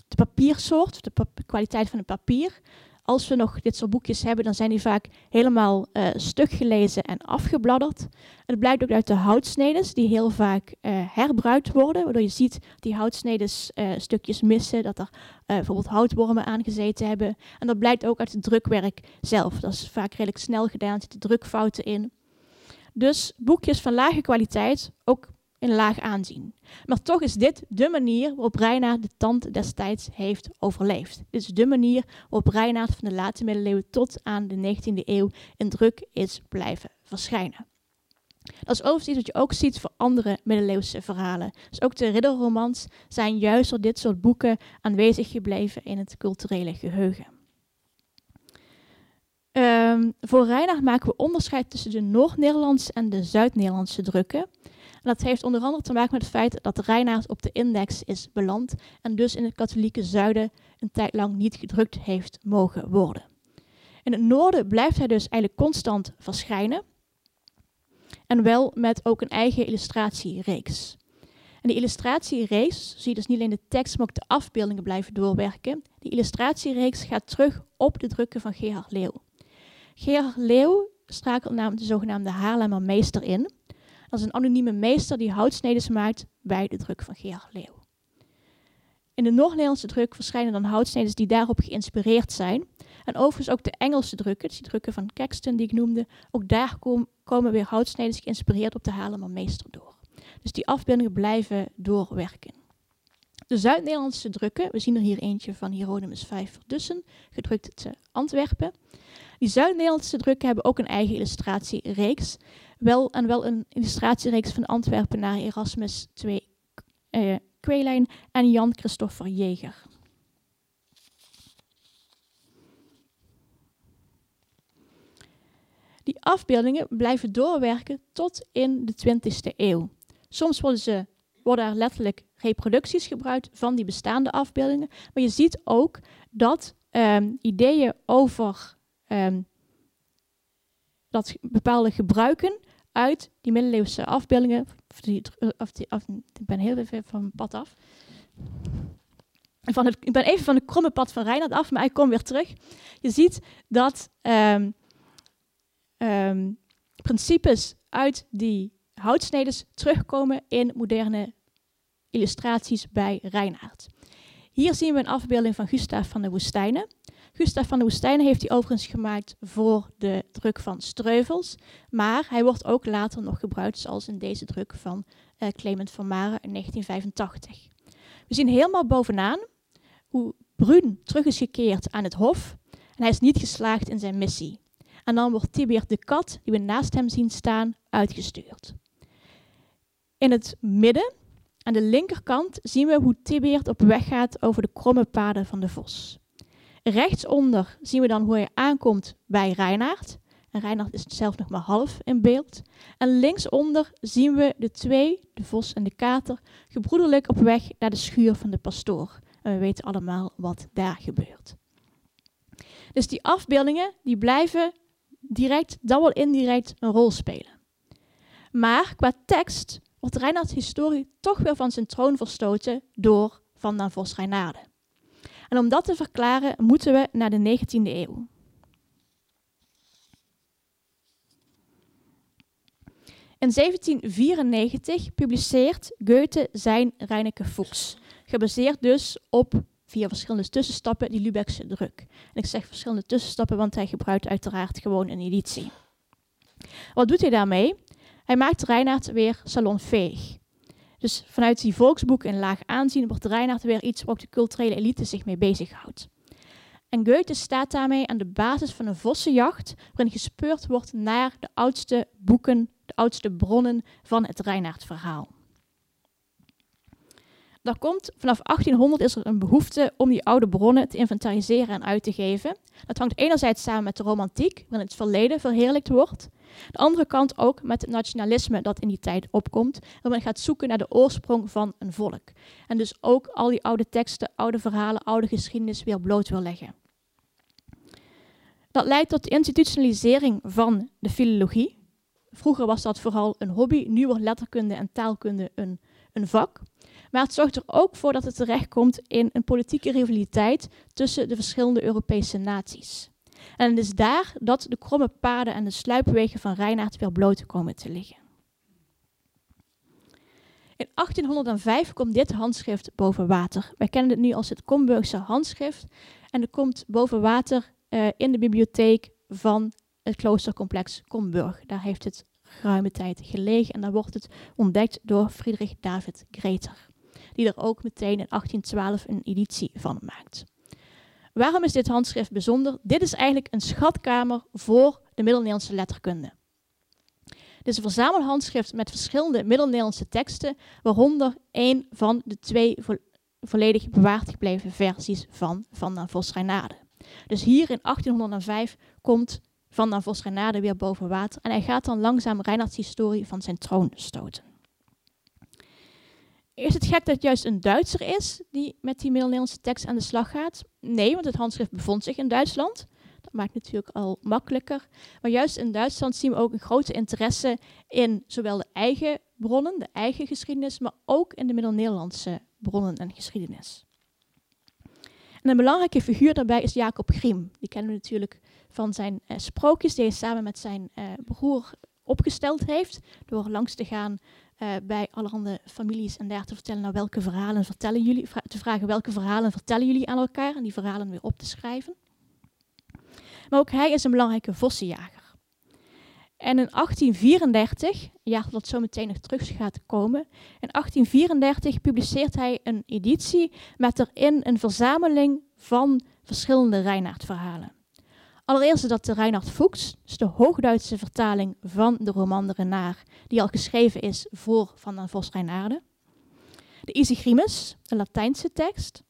de papiersoort, de kwaliteit van het papier als we nog dit soort boekjes hebben, dan zijn die vaak helemaal uh, stuk gelezen en afgebladderd. het blijkt ook uit de houtsnedes, die heel vaak uh, herbruikt worden, waardoor je ziet die houtsnedes uh, stukjes missen, dat er bijvoorbeeld houtwormen aangezeten hebben. En dat blijkt ook uit het drukwerk zelf. Dat is vaak redelijk snel gedaan, er zitten drukfouten in. Dus boekjes van lage kwaliteit, ook in laag aanzien. Maar toch is dit de manier waarop Reinaard de tand destijds heeft overleefd. Dit is de manier waarop Reinaard van de late middeleeuwen tot aan de 19e eeuw in druk is blijven verschijnen. Dat is overigens iets wat je ook ziet voor andere middeleeuwse verhalen. Dus ook de ridderromans zijn juist door dit soort boeken aanwezig gebleven in het culturele geheugen. Um, voor Reinhard maken we onderscheid tussen de Noord-Nederlandse en de Zuid-Nederlandse drukken. Dat heeft onder andere te maken met het feit dat Reinhard op de index is beland en dus in het katholieke zuiden een tijd lang niet gedrukt heeft mogen worden. In het noorden blijft hij dus eigenlijk constant verschijnen. En wel met ook een eigen illustratiereeks. En die illustratiereeks, zie je dus niet alleen de tekst, maar ook de afbeeldingen blijven doorwerken. Die illustratiereeks gaat terug op de drukken van Gerard Leeuw. Gerard Leeuw strakelt namelijk de zogenaamde Haarlemmer meester in. Dat is een anonieme meester die houtsneden maakt bij de druk van Gerard Leeuw. In de Noord-Nederlandse druk verschijnen dan houtsneden die daarop geïnspireerd zijn. En overigens ook de Engelse drukken, die drukken van Caxton die ik noemde, ook daar komen weer houtsneden geïnspireerd op de Haarlemmer meester door. Dus die afbeeldingen blijven doorwerken. De Zuid-Nederlandse drukken, we zien er hier eentje van Hieronymus V. Verdussen, gedrukt te Antwerpen. Die Zuid-Nederlandse drukken hebben ook een eigen illustratiereeks. Wel, en wel een illustratiereeks van Antwerpen naar Erasmus II eh, Kweelijn en Jan Christopher Jeger. Die afbeeldingen blijven doorwerken tot in de 20e eeuw. Soms worden, ze, worden er letterlijk reproducties gebruikt van die bestaande afbeeldingen, maar je ziet ook dat um, ideeën over um, dat bepaalde gebruiken uit die middeleeuwse afbeeldingen, of die, of die, ik ben heel even van mijn pad af. Van het, ik ben even van de kromme pad van Reinhard af, maar ik kom weer terug. Je ziet dat um, um, principes uit die houtsnedes terugkomen in moderne illustraties bij Reinhard. Hier zien we een afbeelding van Gustav van de Woestijnen. Gustav van de Woestijnen heeft hij overigens gemaakt voor de druk van Streuvels, maar hij wordt ook later nog gebruikt, zoals in deze druk van uh, Clement van Maren in 1985. We zien helemaal bovenaan hoe Brun terug is gekeerd aan het hof en hij is niet geslaagd in zijn missie. En dan wordt Tibert de kat, die we naast hem zien staan, uitgestuurd. In het midden, aan de linkerkant, zien we hoe Tibert op weg gaat over de kromme paden van de vos. Rechtsonder zien we dan hoe hij aankomt bij Reinaard. En Reinaard is zelf nog maar half in beeld. En linksonder zien we de twee, de vos en de kater, gebroederlijk op weg naar de schuur van de pastoor. En we weten allemaal wat daar gebeurt. Dus die afbeeldingen die blijven direct, dan wel indirect, een rol spelen. Maar qua tekst wordt Reinhard's historie toch weer van zijn troon verstoten door Van den Vos Reinaarden. En om dat te verklaren moeten we naar de 19e eeuw. In 1794 publiceert Goethe zijn Reineke Fuchs, gebaseerd dus op via verschillende tussenstappen die Lübeckse druk. En ik zeg verschillende tussenstappen, want hij gebruikt uiteraard gewoon een editie. Wat doet hij daarmee? Hij maakt Reinhard weer salonveeg. Dus vanuit die volksboeken in laag aanzien wordt Reinhard weer iets waar ook de culturele elite zich mee bezighoudt. En Goethe staat daarmee aan de basis van een vossenjacht, waarin gespeurd wordt naar de oudste boeken, de oudste bronnen van het Reinhard-verhaal. Daar komt vanaf 1800 is er een behoefte om die oude bronnen te inventariseren en uit te geven. Dat hangt enerzijds samen met de romantiek, waarin het verleden verheerlijkt wordt. De andere kant ook met het nationalisme dat in die tijd opkomt, waar men gaat zoeken naar de oorsprong van een volk. En dus ook al die oude teksten, oude verhalen, oude geschiedenis weer bloot wil leggen. Dat leidt tot de institutionalisering van de filologie. Vroeger was dat vooral een hobby, nu wordt letterkunde en taalkunde een, een vak. Maar het zorgt er ook voor dat het terechtkomt in een politieke rivaliteit tussen de verschillende Europese naties. En het is daar dat de kromme paden en de sluipwegen van Reinaard weer bloot komen te liggen. In 1805 komt dit handschrift boven water. Wij kennen het nu als het Comburgse handschrift. En het komt boven water uh, in de bibliotheek van het kloostercomplex Comburg. Daar heeft het geruime tijd gelegen en daar wordt het ontdekt door Friedrich David Greter, die er ook meteen in 1812 een editie van maakt. Waarom is dit handschrift bijzonder? Dit is eigenlijk een schatkamer voor de Middel-Nederlandse letterkunde. Dit is een verzamelhandschrift met verschillende Middel-Nederlandse teksten, waaronder één van de twee volledig bewaard gebleven versies van Van den Vos Reynade. Dus hier in 1805 komt Van den Vos Reynade weer boven water en hij gaat dan langzaam Reinhard's historie van zijn troon stoten. Is het gek dat het juist een Duitser is die met die Middel-Nederlandse tekst aan de slag gaat? Nee, want het handschrift bevond zich in Duitsland. Dat maakt het natuurlijk al makkelijker. Maar juist in Duitsland zien we ook een grote interesse in zowel de eigen bronnen, de eigen geschiedenis, maar ook in de Middel-Nederlandse bronnen en geschiedenis. En een belangrijke figuur daarbij is Jacob Griem. Die kennen we natuurlijk van zijn uh, sprookjes die hij samen met zijn uh, broer opgesteld heeft. Door langs te gaan uh, bij allerhande families en daar te vertellen nou, welke verhalen vertellen jullie, te vragen welke verhalen vertellen jullie aan elkaar en die verhalen weer op te schrijven. Maar ook hij is een belangrijke vossenjager. En in 1834, ja dat zo meteen nog terug gaat komen, in 1834 publiceert hij een editie met erin een verzameling van verschillende Reinaard-verhalen. Allereerst dat de Reinhard Fuchs, dus de Hoogduitse vertaling van de roman De Renaar, die al geschreven is voor Van den Vos Reinaarde. De Isigrimus, de Latijnse tekst.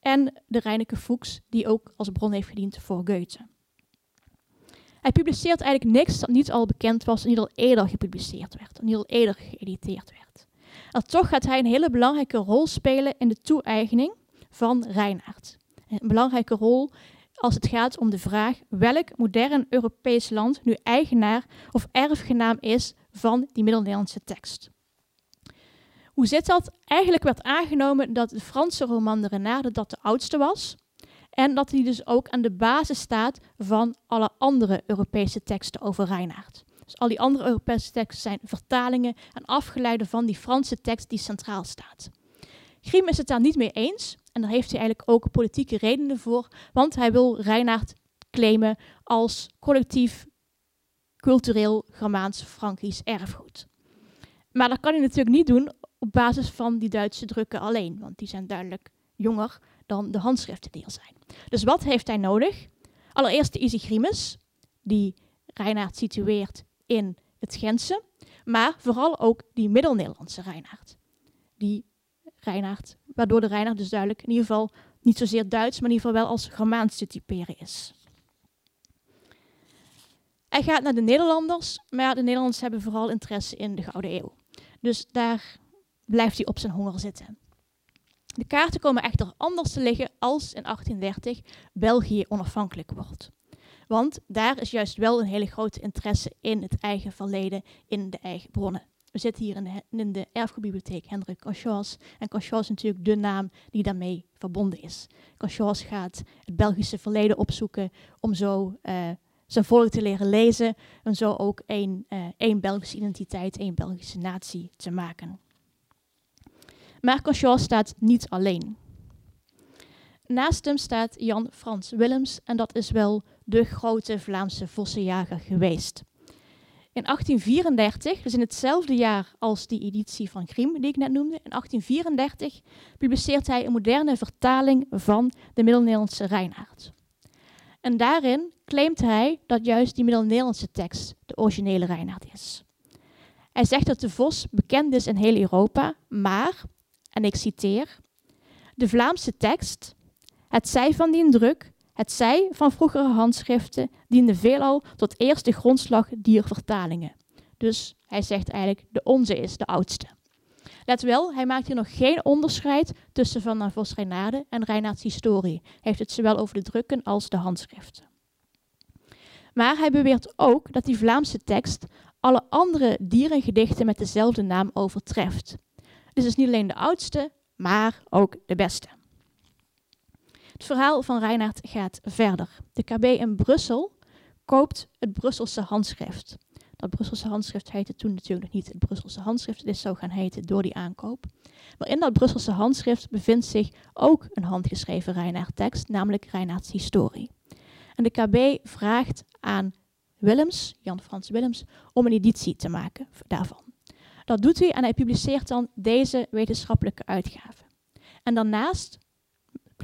En de Reineke Fuchs, die ook als bron heeft gediend voor Goethe. Hij publiceert eigenlijk niks dat niet al bekend was en niet al eerder gepubliceerd werd, en niet al eerder geëditeerd werd. En toch gaat hij een hele belangrijke rol spelen in de toe-eigening van Reinaard. Een belangrijke rol als het gaat om de vraag welk modern Europees land nu eigenaar of erfgenaam is van die Middel-Nederlandse tekst. Hoe zit dat? Eigenlijk werd aangenomen dat de Franse roman de Renarde dat de oudste was. En dat die dus ook aan de basis staat van alle andere Europese teksten over Reinaard. Dus al die andere Europese teksten zijn vertalingen en afgeleiden van die Franse tekst die centraal staat. Griem is het daar niet mee eens. En daar heeft hij eigenlijk ook politieke redenen voor. Want hij wil Reinaard claimen als collectief cultureel Germaans-Frankisch erfgoed. Maar dat kan hij natuurlijk niet doen op basis van die Duitse drukken alleen. Want die zijn duidelijk jonger dan de handschriften die er zijn. Dus wat heeft hij nodig? Allereerst de Isigrimus, die Reinaard situeert in het Gentse. Maar vooral ook die Middel-Nederlandse Reinaard. Die Reinaard, waardoor de Reinaard dus duidelijk in ieder geval niet zozeer Duits, maar in ieder geval wel als Germaans te typeren is. Hij gaat naar de Nederlanders, maar de Nederlanders hebben vooral interesse in de Gouden Eeuw. Dus daar blijft hij op zijn honger zitten. De kaarten komen echter anders te liggen als in 1830 België onafhankelijk wordt. Want daar is juist wel een hele grote interesse in het eigen verleden, in de eigen bronnen. We zitten hier in de, in erfgoedbibliotheek Hendrik Conchos. En Conchos is natuurlijk de naam die daarmee verbonden is. Conchos gaat het Belgische verleden opzoeken om zo uh, zijn volk te leren lezen. En zo ook één, uh, één Belgische identiteit, één Belgische natie te maken. Maar Conchos staat niet alleen. Naast hem staat Jan Frans Willems en dat is wel de grote Vlaamse vossenjager geweest. In 1834, dus in hetzelfde jaar als die editie van Grimm die ik net noemde, in 1834 publiceert hij een moderne vertaling van de Middel-Nederlandse Reinaard. En daarin claimt hij dat juist die Middel-Nederlandse tekst de originele Reinaard is. Hij zegt dat de vos bekend is in heel Europa, maar, en ik citeer, de Vlaamse tekst, het zij van die druk, het zij van vroegere handschriften diende veelal tot eerste grondslag dier vertalingen. Dus hij zegt eigenlijk, de onze is de oudste. Let wel, hij maakt hier nog geen onderscheid tussen Van der Vos Reynade en Reinaards historie. Hij heeft het zowel over de drukken als de handschriften. Maar hij beweert ook dat die Vlaamse tekst alle andere dierengedichten met dezelfde naam overtreft. Dus het is niet alleen de oudste, maar ook de beste. Het verhaal van Reinaard gaat verder. De KB in Brussel koopt het Brusselse handschrift. Dat Brusselse handschrift heette toen natuurlijk nog niet het Brusselse handschrift. Het is zo gaan heten door die aankoop. Maar in dat Brusselse handschrift bevindt zich ook een handgeschreven Reinaard-tekst, namelijk Reinaards historie. En de KB vraagt aan Willems, Jan Frans Willems, om een editie te maken daarvan. Dat doet hij en hij publiceert dan deze wetenschappelijke uitgave. En daarnaast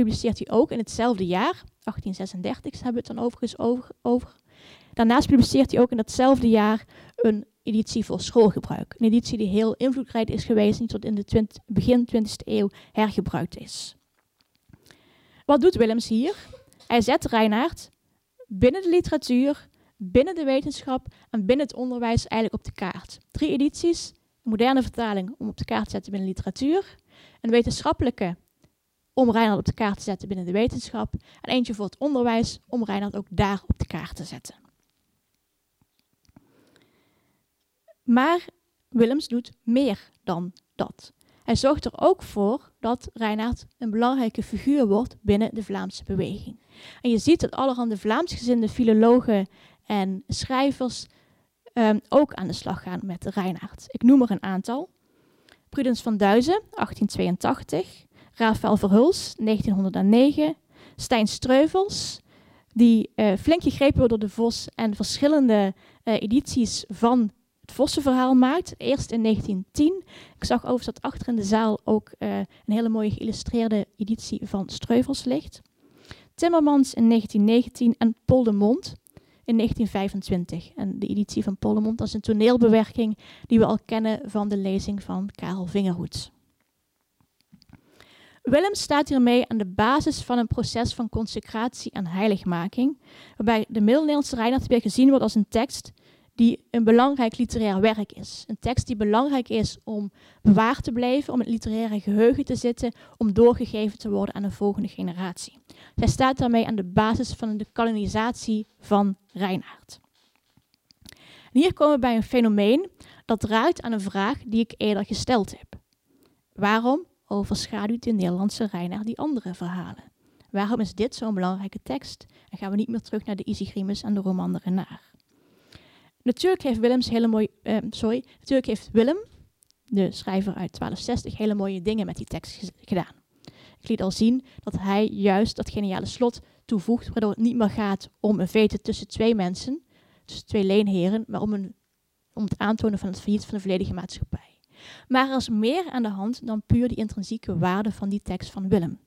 publiceert hij ook in hetzelfde jaar, 1836 hebben we het dan overigens over. Daarnaast publiceert hij ook in datzelfde jaar een editie voor schoolgebruik. Een editie die heel invloedrijk is geweest en tot in de begin 20e eeuw hergebruikt is. Wat doet Willems hier? Hij zet Reinaard binnen de literatuur, binnen de wetenschap en binnen het onderwijs eigenlijk op de kaart. Drie edities, een moderne vertaling om op de kaart te zetten binnen literatuur, een wetenschappelijke om Reinhard op de kaart te zetten binnen de wetenschap en eentje voor het onderwijs om Reinhard ook daar op de kaart te zetten. Maar Willems doet meer dan dat. Hij zorgt er ook voor dat Reinhard een belangrijke figuur wordt binnen de Vlaamse beweging. En je ziet dat allerhande Vlaamsgezinde filologen en schrijvers um, ook aan de slag gaan met Reinhard. Ik noem er een aantal. Prudens van Duizen, 1882. Rafael Verhuls, 1909. Stijn Streuvels, die uh, flink gegrepen wordt door de Vos en verschillende uh, edities van het Vossenverhaal maakt. Eerst in 1910. Ik zag overigens dat achter in de zaal ook uh, een hele mooie geïllustreerde editie van Streuvels ligt. Timmermans in 1919 en Paul de Mond in 1925. En de editie van Paul de Mond is een toneelbewerking die we al kennen van de lezing van Karel Vingerhoed. Willem staat hiermee aan de basis van een proces van consecratie en heiligmaking, waarbij de Middel-Nederlandse Reinhard weer gezien wordt als een tekst die een belangrijk literair werk is. Een tekst die belangrijk is om bewaard te blijven, om het literaire geheugen te zitten, om doorgegeven te worden aan de volgende generatie. Zij staat daarmee aan de basis van de kanonisatie van Reinhard. Hier komen we bij een fenomeen dat raakt aan een vraag die ik eerder gesteld heb. Waarom overschaduwt de Nederlandse Reinhard die andere verhalen? Waarom is dit zo'n belangrijke tekst? En gaan we niet meer terug naar de Isigrimus en de roman de Renard? Natuurlijk heeft Willems hele uh, sorry, natuurlijk heeft Willem, de schrijver uit 1260, hele mooie dingen met die tekst gedaan. Ik liet al zien dat hij juist dat geniale slot toevoegt, waardoor het niet meer gaat om een vete tussen twee mensen, tussen twee leenheren, maar om, een, om het aantonen van het failliet van de volledige maatschappij. Maar er is meer aan de hand dan puur die intrinsieke waarde van die tekst van Willem.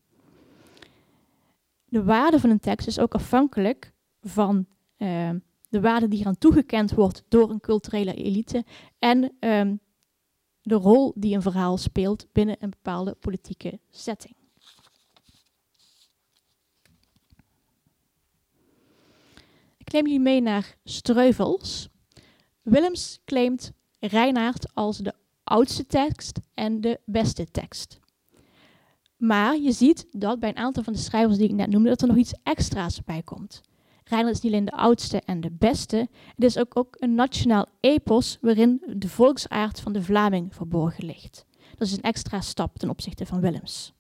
De waarde van een tekst is ook afhankelijk van uh, de waarde die eraan toegekend wordt door een culturele elite en um, de rol die een verhaal speelt binnen een bepaalde politieke setting. Ik neem jullie mee naar Streuvels. Willems claimt Reinaard als de oudste tekst en de beste tekst. Maar je ziet dat bij een aantal van de schrijvers die ik net noemde, dat er nog iets extra's bij komt. Reinhard is niet alleen de oudste en de beste, het is ook, ook een nationaal epos waarin de volksaard van de Vlaming verborgen ligt. Dat is een extra stap ten opzichte van Willems.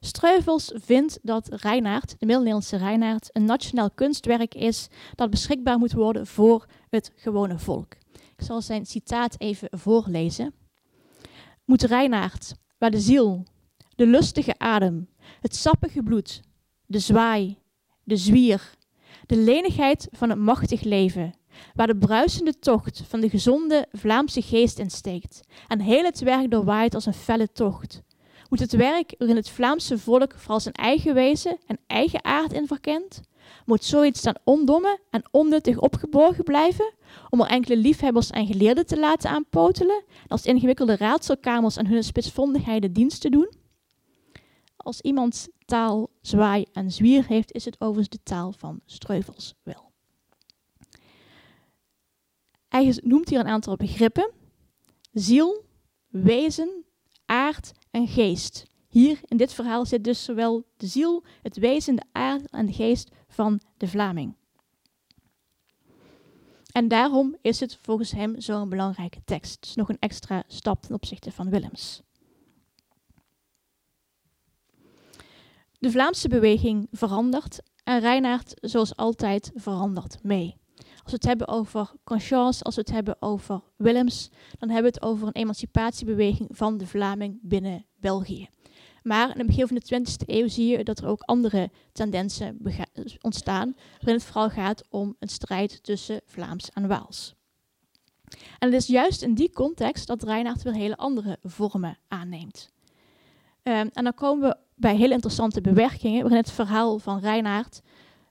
Streuvels vindt dat Reinaard, de Middel-Nederlandse een nationaal kunstwerk is dat beschikbaar moet worden voor het gewone volk. Ik zal zijn citaat even voorlezen. Moet Reinaard, waar de ziel, de lustige adem, het sappige bloed, de zwaai, de zwier, de lenigheid van het machtig leven, waar de bruisende tocht van de gezonde Vlaamse geest in steekt en heel het werk doorwaait als een felle tocht. Moet het werk waarin het Vlaamse volk vooral zijn eigen wezen en eigen aard in verkent? Moet zoiets dan ondomme en onnuttig opgeborgen blijven, om er enkele liefhebbers en geleerden te laten aanpotelen en als ingewikkelde raadselkamers aan hun spitsvondigheden dienst te doen? Als iemand taal, zwaai en zwier heeft, is het overigens de taal van Streuvels wel. Hij noemt hier een aantal begrippen. Ziel, wezen, aard en geest. Hier in dit verhaal zit dus zowel de ziel, het wezen, de aard en de geest van de Vlaming. En daarom is het volgens hem zo'n belangrijke tekst. Is nog een extra stap ten opzichte van Willems. De Vlaamse beweging verandert en Reinaard, zoals altijd, verandert mee. Als we het hebben over conscience, als we het hebben over Willems, dan hebben we het over een emancipatiebeweging van de Vlaming binnen België. Maar in het begin van de 20e eeuw zie je dat er ook andere tendensen ontstaan, waarin het vooral gaat om een strijd tussen Vlaams en Waals. En het is juist in die context dat Reinaard weer hele andere vormen aanneemt. Um, en dan komen we bij hele interessante bewerkingen, waarin het verhaal van Reinaard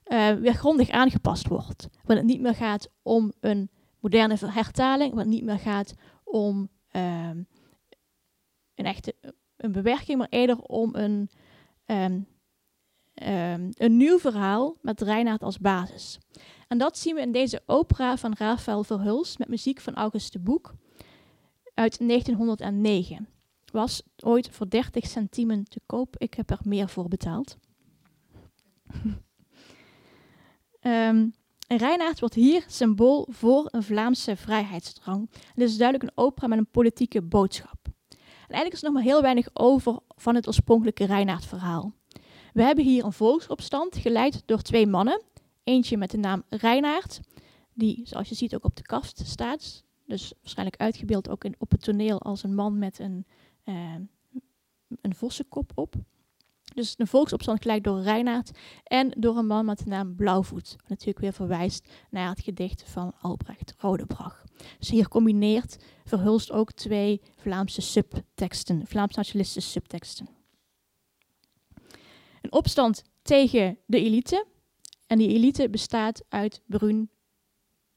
uh, weer grondig aangepast wordt. Waarin het niet meer gaat om een moderne hertaling, waar het niet meer gaat om ehm, een echte een bewerking, maar eerder om een, ehm, ehm, een nieuw verhaal met Reinhard als basis. En dat zien we in deze opera van Rafael Verhulst met muziek van August de Boek uit 1909. Was ooit voor 30 centimen te koop. Ik heb er meer voor betaald. um, wordt hier symbool voor een Vlaamse vrijheidsdrang. Het is duidelijk een opera met een politieke boodschap. En eigenlijk is er nog maar heel weinig over van het oorspronkelijke Reinaard-verhaal. We hebben hier een volksopstand geleid door twee mannen. Eentje met de naam Reinaard, die zoals je ziet ook op de kast staat. Dus waarschijnlijk uitgebeeld ook in, op het toneel als een man met een, uh, een vossenkop op. Dus een volksopstand geleid door Reinaard en door een man met de naam Blauwvoet. Wat natuurlijk weer verwijst naar het gedicht van Albrecht Rodebrach. Dus hier combineert Verhulst ook twee Vlaamse subteksten, Vlaams-nationalistische subteksten. Een opstand tegen de elite. En die elite bestaat uit Brun,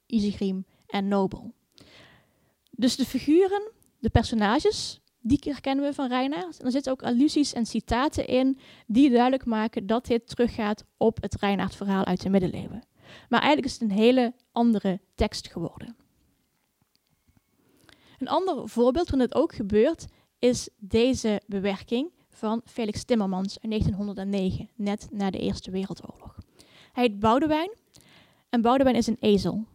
Isegrim en Nobel. Dus de figuren, de personages, die herkennen we van Reinaard. En er zitten ook allusies en citaten in die duidelijk maken dat dit teruggaat op het Reinaard-verhaal uit de middeleeuwen. Maar eigenlijk is het een hele andere tekst geworden. Een ander voorbeeld van dit ook gebeurt is deze bewerking van Felix Timmermans in 1909, net na de Eerste Wereldoorlog. Hij heet Boudewijn en Boudewijn is een ezel.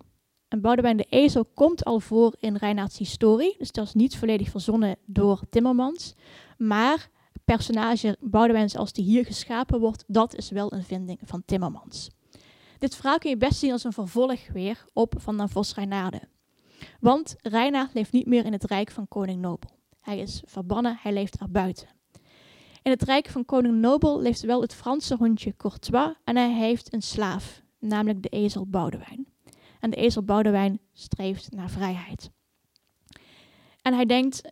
En Boudewijn de Ezel komt al voor in Reinaards historie. Dus dat is niet volledig verzonnen door Timmermans. Maar het personage Boudewijn zoals die hier geschapen wordt, dat is wel een vinding van Timmermans. Dit verhaal kun je best zien als een vervolg weer op Van den Vos Reinaarde. Want Reinaard leeft niet meer in het rijk van koning Nobel. Hij is verbannen, hij leeft er buiten. In het rijk van koning Nobel leeft wel het Franse hondje Courtois en hij heeft een slaaf, namelijk de ezel Boudewijn en de ezel Boudewijn streeft naar vrijheid. En hij denkt,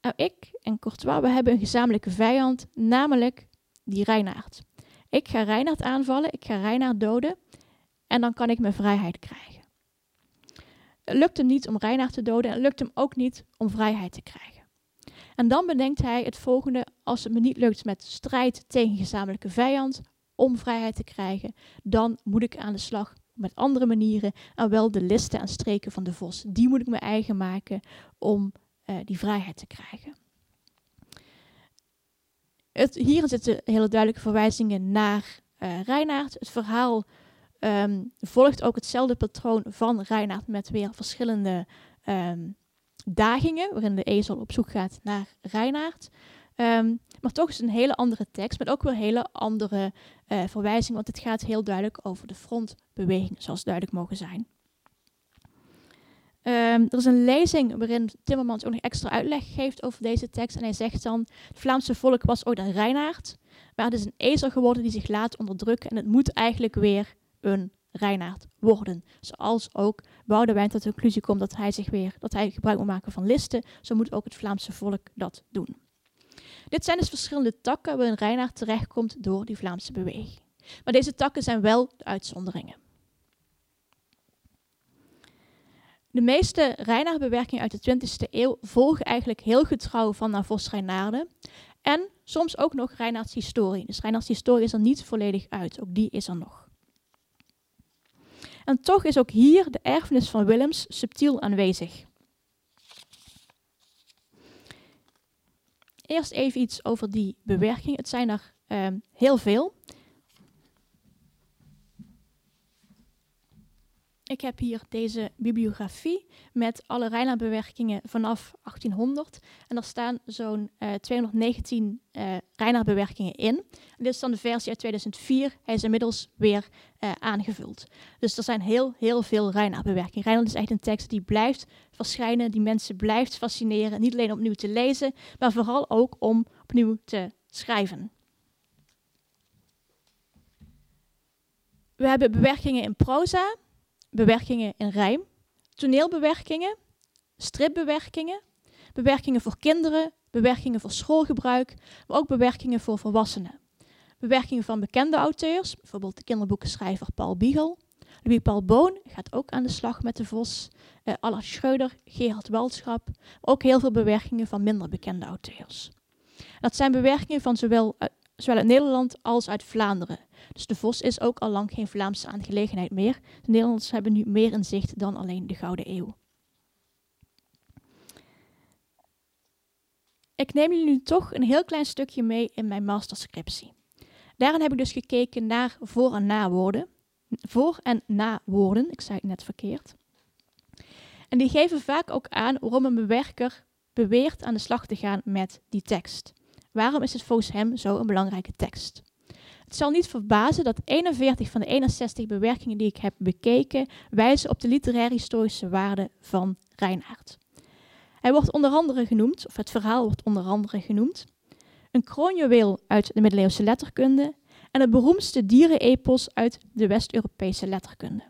nou, ik en Courtois, we hebben een gezamenlijke vijand, namelijk die Reinaard. Ik ga Reinaard aanvallen, ik ga Reinaard doden en dan kan ik mijn vrijheid krijgen. Het lukt hem niet om Reinaard te doden en het lukt hem ook niet om vrijheid te krijgen. En dan bedenkt hij het volgende, als het me niet lukt met strijd tegen gezamenlijke vijand om vrijheid te krijgen, dan moet ik aan de slag met andere manieren en wel de listen en streken van de vos. Die moet ik me eigen maken om uh, die vrijheid te krijgen. Het, hier zitten hele duidelijke verwijzingen naar uh, Reinaard. Het verhaal um, volgt ook hetzelfde patroon van Reinaard met weer verschillende um, dagingen, waarin de ezel op zoek gaat naar Reinaard. Um, maar toch is het een hele andere tekst, met ook weer hele andere uh, verwijzingen, want het gaat heel duidelijk over de frontbeweging, zoals duidelijk mogen zijn. Um, er is een lezing waarin Timmermans ook nog extra uitleg geeft over deze tekst. En hij zegt dan: Het Vlaamse volk was ooit een Reinaard, maar het is een ezel geworden die zich laat onderdrukken. En het moet eigenlijk weer een Reinaard worden. Zoals ook Boudewijn tot de conclusie komt dat hij, zich weer, dat hij gebruik moet maken van listen, zo moet ook het Vlaamse volk dat doen. Dit zijn dus verschillende takken waarin Reinaard terechtkomt door die Vlaamse beweging. Maar deze takken zijn wel de uitzonderingen. De meeste Reinaardbewerkingen uit de 20e eeuw volgen eigenlijk heel getrouw van Navos Reinaarden. En soms ook nog Reinaards historie. Dus Reinaards historie is er niet volledig uit, ook die is er nog. En toch is ook hier de erfenis van Willems subtiel aanwezig. Eerst even iets over die bewerking. Het zijn er um, heel veel. Ik heb hier deze bibliografie met alle Reinaardbewerkingen vanaf 1800. En daar staan zo'n uh, 219 uh, Reinaardbewerkingen in. En dit is dan de versie uit 2004. Hij is inmiddels weer uh, aangevuld. Dus er zijn heel, heel veel Reinaardbewerkingen. Reinaard is echt een tekst die blijft verschijnen, die mensen blijft fascineren. Niet alleen opnieuw te lezen, maar vooral ook om opnieuw te schrijven. We hebben bewerkingen in proza, bewerkingen in rijm, toneelbewerkingen, stripbewerkingen, bewerkingen voor kinderen, bewerkingen voor schoolgebruik, maar ook bewerkingen voor volwassenen. Bewerkingen van bekende auteurs, bijvoorbeeld de kinderboekenschrijver Paul Biegel, Louis Paul Boon gaat ook aan de slag met de vos. Uh, Allard Schreuder, Gerard Waldschap. Ook heel veel bewerkingen van minder bekende auteurs. Dat zijn bewerkingen van zowel, uh, zowel uit Nederland als uit Vlaanderen. Dus de vos is ook al lang geen Vlaamse aangelegenheid meer. De Nederlanders hebben nu meer in zicht dan alleen de Gouden Eeuw. Ik neem jullie nu toch een heel klein stukje mee in mijn masterscriptie. Daarin heb ik dus gekeken naar voor- en nawoorden. Voor- en nawoorden, ik zei het net verkeerd. En die geven vaak ook aan waarom een bewerker beweert aan de slag te gaan met die tekst. Waarom is het volgens hem zo een belangrijke tekst? Het zal niet verbazen dat 41 van de 61 bewerkingen die ik heb bekeken wijzen op de literair-historische waarde van Reinaard. Hij wordt onder andere genoemd, of het verhaal wordt onder andere genoemd, een kroonjuweel uit de middeleeuwse letterkunde en het beroemdste dierenepos uit de West-Europese letterkunde.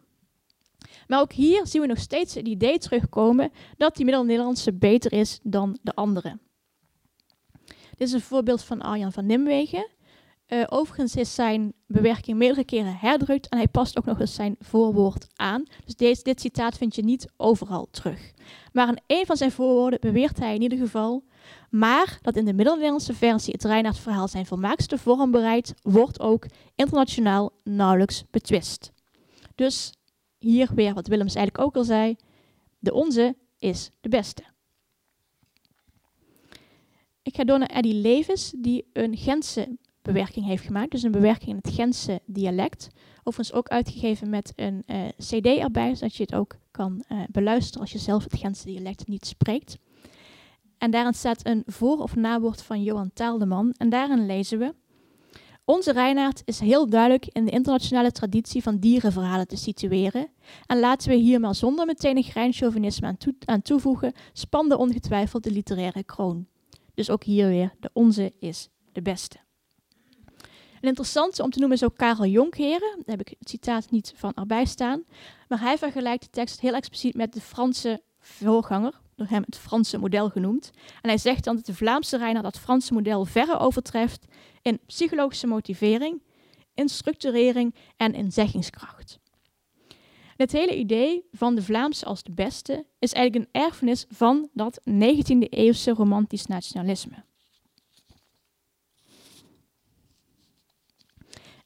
Maar ook hier zien we nog steeds het idee terugkomen dat die Middel-Nederlandse beter is dan de andere. Dit is een voorbeeld van Arjan van Nimwegen. Uh, overigens is zijn bewerking meerdere keren herdrukt en hij past ook nog eens zijn voorwoord aan. Dus deze, dit citaat vind je niet overal terug. Maar in een van zijn voorwoorden beweert hij in ieder geval maar dat in de Middel-Nederlandse versie het Reinaard-verhaal zijn volmaakste vorm bereidt, wordt ook internationaal nauwelijks betwist. Dus hier weer wat Willems eigenlijk ook al zei, de onze is de beste. Ik ga door naar Eddie Levens, die een Gentse bewerking heeft gemaakt. Dus een bewerking in het Gentse dialect. Overigens ook uitgegeven met een uh, cd erbij, zodat je het ook kan uh, beluisteren als je zelf het Gentse dialect niet spreekt. En daarin staat een voor- of nawoord van Johan Taaldeman. En daarin lezen we... Onze Reinaard is heel duidelijk in de internationale traditie van dierenverhalen te situeren. En laten we hier maar zonder meteen een greinchauvinisme aan, aan toevoegen, spande ongetwijfeld de literaire kroon. Dus ook hier weer, de onze is de beste. Een interessante om te noemen is ook Karel Jonkheren. Daar heb ik het citaat niet van erbij staan. Maar hij vergelijkt de tekst heel expliciet met de Franse voorganger, door hem het Franse model genoemd. En hij zegt dan dat de Vlaamse Reiner dat Franse model verre overtreft in psychologische motivering, in structurering en in zeggingskracht. Het hele idee van de Vlaamse als de beste is eigenlijk een erfenis van dat 19e-eeuwse romantisch nationalisme.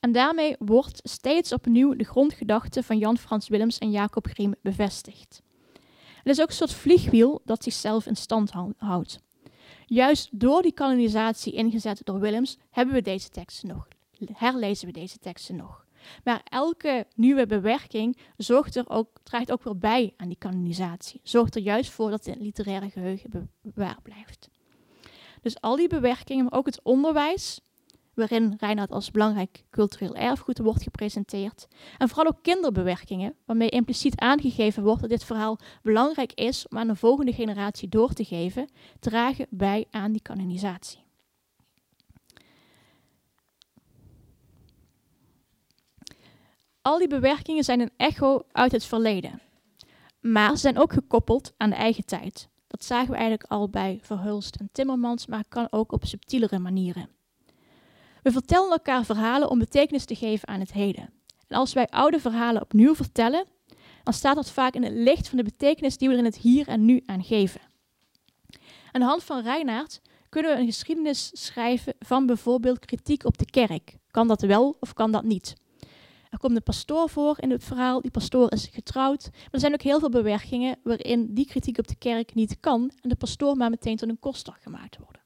En daarmee wordt steeds opnieuw de grondgedachte van Jan Frans Willems en Jacob Griem bevestigd. Het is ook een soort vliegwiel dat zichzelf in stand houdt. Juist door die kanonisatie ingezet door Willems hebben we deze teksten nog, herlezen we deze teksten nog. Maar elke nieuwe bewerking zorgt er ook, draagt ook weer bij aan die kanonisatie. Zorgt er juist voor dat het literaire geheugen bewaard blijft. Dus al die bewerkingen, maar ook het onderwijs, waarin Reinhard als belangrijk cultureel erfgoed wordt gepresenteerd. En vooral ook kinderbewerkingen, waarmee impliciet aangegeven wordt dat dit verhaal belangrijk is om aan de volgende generatie door te geven, dragen bij aan die kanonisatie. Al die bewerkingen zijn een echo uit het verleden, maar ze zijn ook gekoppeld aan de eigen tijd. Dat zagen we eigenlijk al bij Verhulst en Timmermans, maar kan ook op subtielere manieren. We vertellen elkaar verhalen om betekenis te geven aan het heden. En als wij oude verhalen opnieuw vertellen, dan staat dat vaak in het licht van de betekenis die we er in het hier en nu aan geven. Aan de hand van Reinaard kunnen we een geschiedenis schrijven van bijvoorbeeld kritiek op de kerk. Kan dat wel of kan dat niet? Er komt een pastoor voor in het verhaal. Die pastoor is getrouwd. Maar er zijn ook heel veel bewerkingen waarin die kritiek op de kerk niet kan en de pastoor maar meteen tot een koster gemaakt worden.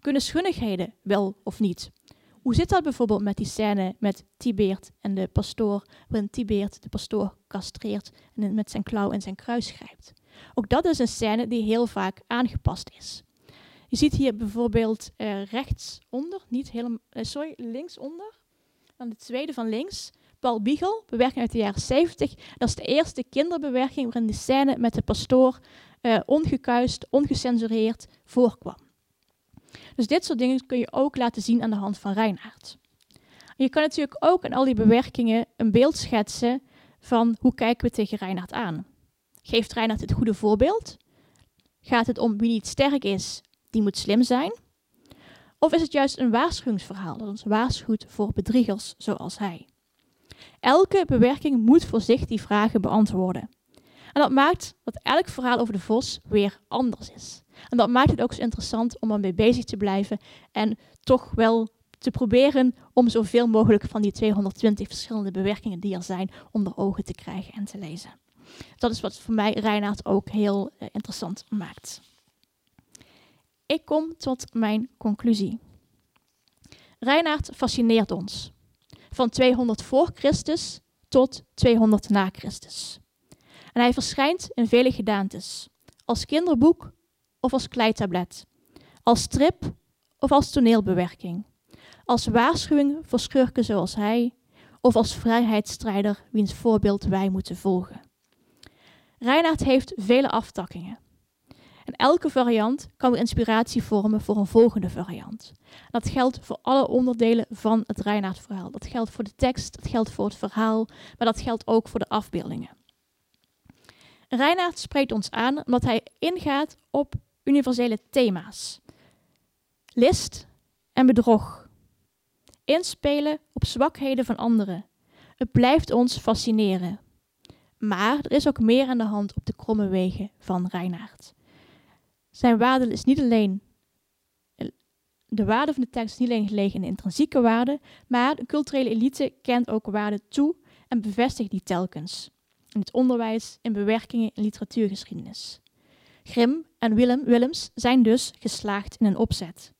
Kunnen schunnigheden wel of niet? Hoe zit dat bijvoorbeeld met die scène met Tibeert en de pastoor, waarin Tibeert de pastoor castreert en met zijn klauw in zijn kruis grijpt? Ook dat is een scène die heel vaak aangepast is. Je ziet hier bijvoorbeeld uh, rechtsonder, niet helemaal, uh, sorry, linksonder, dan de tweede van links, Paul Biegel, bewerking uit de jaren 70. Dat is de eerste kinderbewerking waarin de scène met de pastoor uh, ongekuist, ongecensureerd voorkwam. Dus dit soort dingen kun je ook laten zien aan de hand van Reinaard. Je kan natuurlijk ook in al die bewerkingen een beeld schetsen van hoe kijken we tegen Reinaard aan. Geeft Reinaard het goede voorbeeld? Gaat het om wie niet sterk is, die moet slim zijn? Of is het juist een waarschuwingsverhaal dat ons waarschuwt voor bedriegers zoals hij? Elke bewerking moet voor zich die vragen beantwoorden. En dat maakt dat elk verhaal over de vos weer anders is. En dat maakt het ook zo interessant om ermee bezig te blijven en toch wel te proberen om zoveel mogelijk van die 220 verschillende bewerkingen die er zijn onder ogen te krijgen en te lezen. Dat is wat voor mij Reinaard ook heel uh, interessant maakt. Ik kom tot mijn conclusie. Reinaard fascineert ons. Van 200 voor Christus tot 200 na Christus. En hij verschijnt in vele gedaantes. Als kinderboek of als kleitablet. Als strip of als toneelbewerking. Als waarschuwing voor schurken zoals hij. Of als vrijheidsstrijder wiens voorbeeld wij moeten volgen. Reinaard heeft vele aftakkingen. En elke variant kan weer inspiratie vormen voor een volgende variant. Dat geldt voor alle onderdelen van het Reinaard-verhaal. Dat geldt voor de tekst, dat geldt voor het verhaal, maar dat geldt ook voor de afbeeldingen. Reinaard spreekt ons aan omdat hij ingaat op universele thema's. List en bedrog. Inspelen op zwakheden van anderen. Het blijft ons fascineren. Maar er is ook meer aan de hand op de kromme wegen van Reinaard. Zijn waarde is niet alleen. De waarde van de tekst is niet alleen gelegen in de intrinsieke waarde, maar de culturele elite kent ook waarde toe en bevestigt die telkens. In het onderwijs, in bewerkingen in literatuurgeschiedenis. Grim en Willem, Willems zijn dus geslaagd in een opzet.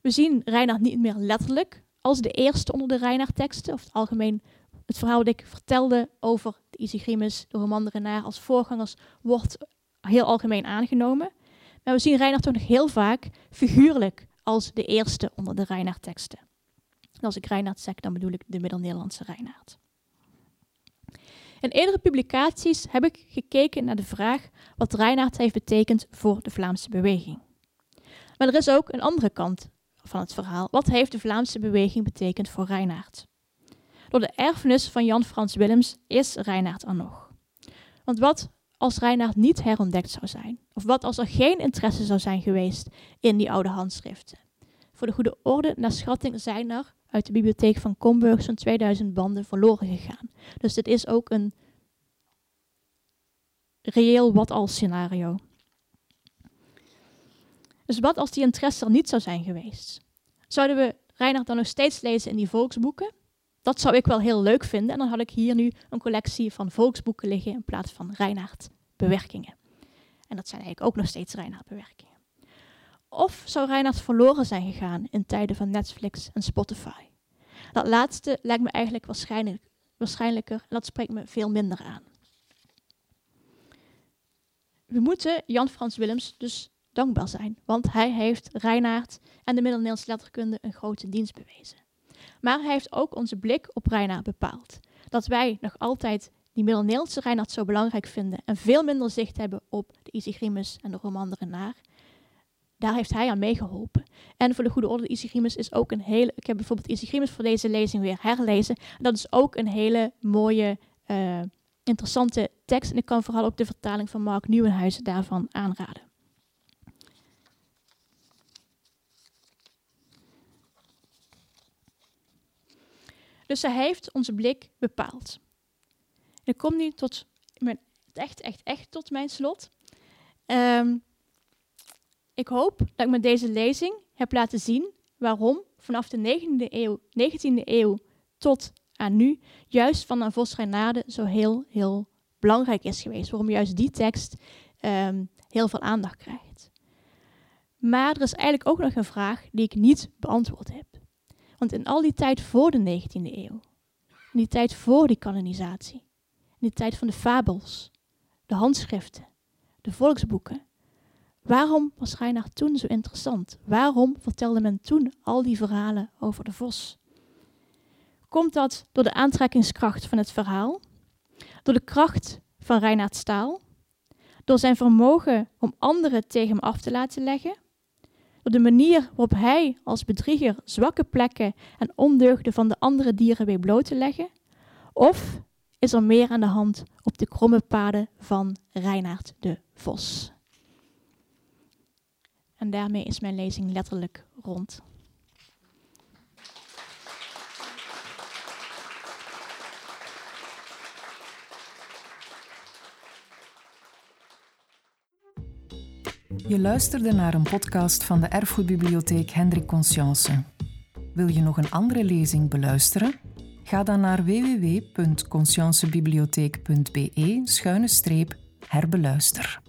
We zien Reinaard niet meer letterlijk als de eerste onder de Reinaard-teksten, of het algemeen het verhaal dat ik vertelde over de Isigrimus, de roman de Renaar als voorgangers, wordt heel algemeen aangenomen. Maar we zien Reinaard toch nog heel vaak figuurlijk als de eerste onder de Reinaard-teksten. als ik Reinaard zeg, dan bedoel ik de Middel-Nederlandse Reinaard. In eerdere publicaties heb ik gekeken naar de vraag wat Reinaard heeft betekend voor de Vlaamse beweging. Maar er is ook een andere kant van het verhaal. Wat heeft de Vlaamse beweging betekend voor Reinaard? Door de erfenis van Jan Frans Willems is Reinaard er nog. Want wat als Reinaard niet herontdekt zou zijn? Of wat als er geen interesse zou zijn geweest in die oude handschriften? Voor de goede orde, naar schatting zijn er uit de bibliotheek van Comburg zo'n 2000 banden verloren gegaan. Dus dit is ook een reëel wat-als scenario. Dus wat als die interesse er niet zou zijn geweest? Zouden we Reinhard dan nog steeds lezen in die volksboeken? Dat zou ik wel heel leuk vinden. En dan had ik hier nu een collectie van volksboeken liggen in plaats van Reinhard bewerkingen. En dat zijn eigenlijk ook nog steeds Reinhard bewerkingen. Of zou Reinhard verloren zijn gegaan in tijden van Netflix en Spotify? Dat laatste lijkt me eigenlijk waarschijnlijk, waarschijnlijker en dat spreekt me veel minder aan. We moeten Jan Frans Willems dus dankbaar zijn, want hij heeft Reinaard en de Middel-Nederlandse letterkunde een grote dienst bewezen. Maar hij heeft ook onze blik op Reinaard bepaald. Dat wij nog altijd die Middel-Nederlandse Reinaard zo belangrijk vinden en veel minder zicht hebben op de Isigrimus en de roman Renaar. Daar heeft hij aan meegeholpen. En voor de goede orde, Isigrimus is ook een hele... Ik heb bijvoorbeeld Isigrimus voor deze lezing weer herlezen. Dat is ook een hele mooie, uh, interessante tekst. En ik kan vooral ook de vertaling van Mark Nieuwenhuizen daarvan aanraden. Dus hij heeft onze blik bepaald. ik kom nu tot mijn, echt, echt, echt tot mijn slot. Um, ik hoop dat ik met deze lezing heb laten zien waarom vanaf de 19e eeuw, 19e eeuw tot aan nu juist Van een Vosrijnade zo heel, heel belangrijk is geweest. Waarom juist die tekst um, heel veel aandacht krijgt. Maar er is eigenlijk ook nog een vraag die ik niet beantwoord heb. Want in al die tijd voor de 19e eeuw, in die tijd voor die kanonisatie, in die tijd van de fabels, de handschriften, de volksboeken, waarom was Reinaard toen zo interessant? Waarom vertelde men toen al die verhalen over de vos? Komt dat door de aantrekkingskracht van het verhaal? Door de kracht van Reinaard Staal? Door zijn vermogen om anderen tegen hem af te laten leggen? door de manier waarop hij als bedrieger zwakke plekken en ondeugden van de andere dieren weet bloot te leggen? Of is er meer aan de hand op de kromme paden van Reinaard de Vos? En daarmee is mijn lezing letterlijk rond. Je luisterde naar een podcast van de Erfgoedbibliotheek Hendrik Conscience. Wil je nog een andere lezing beluisteren? Ga dan naar www.consciencebibliotheek.be schuine streep herbeluister.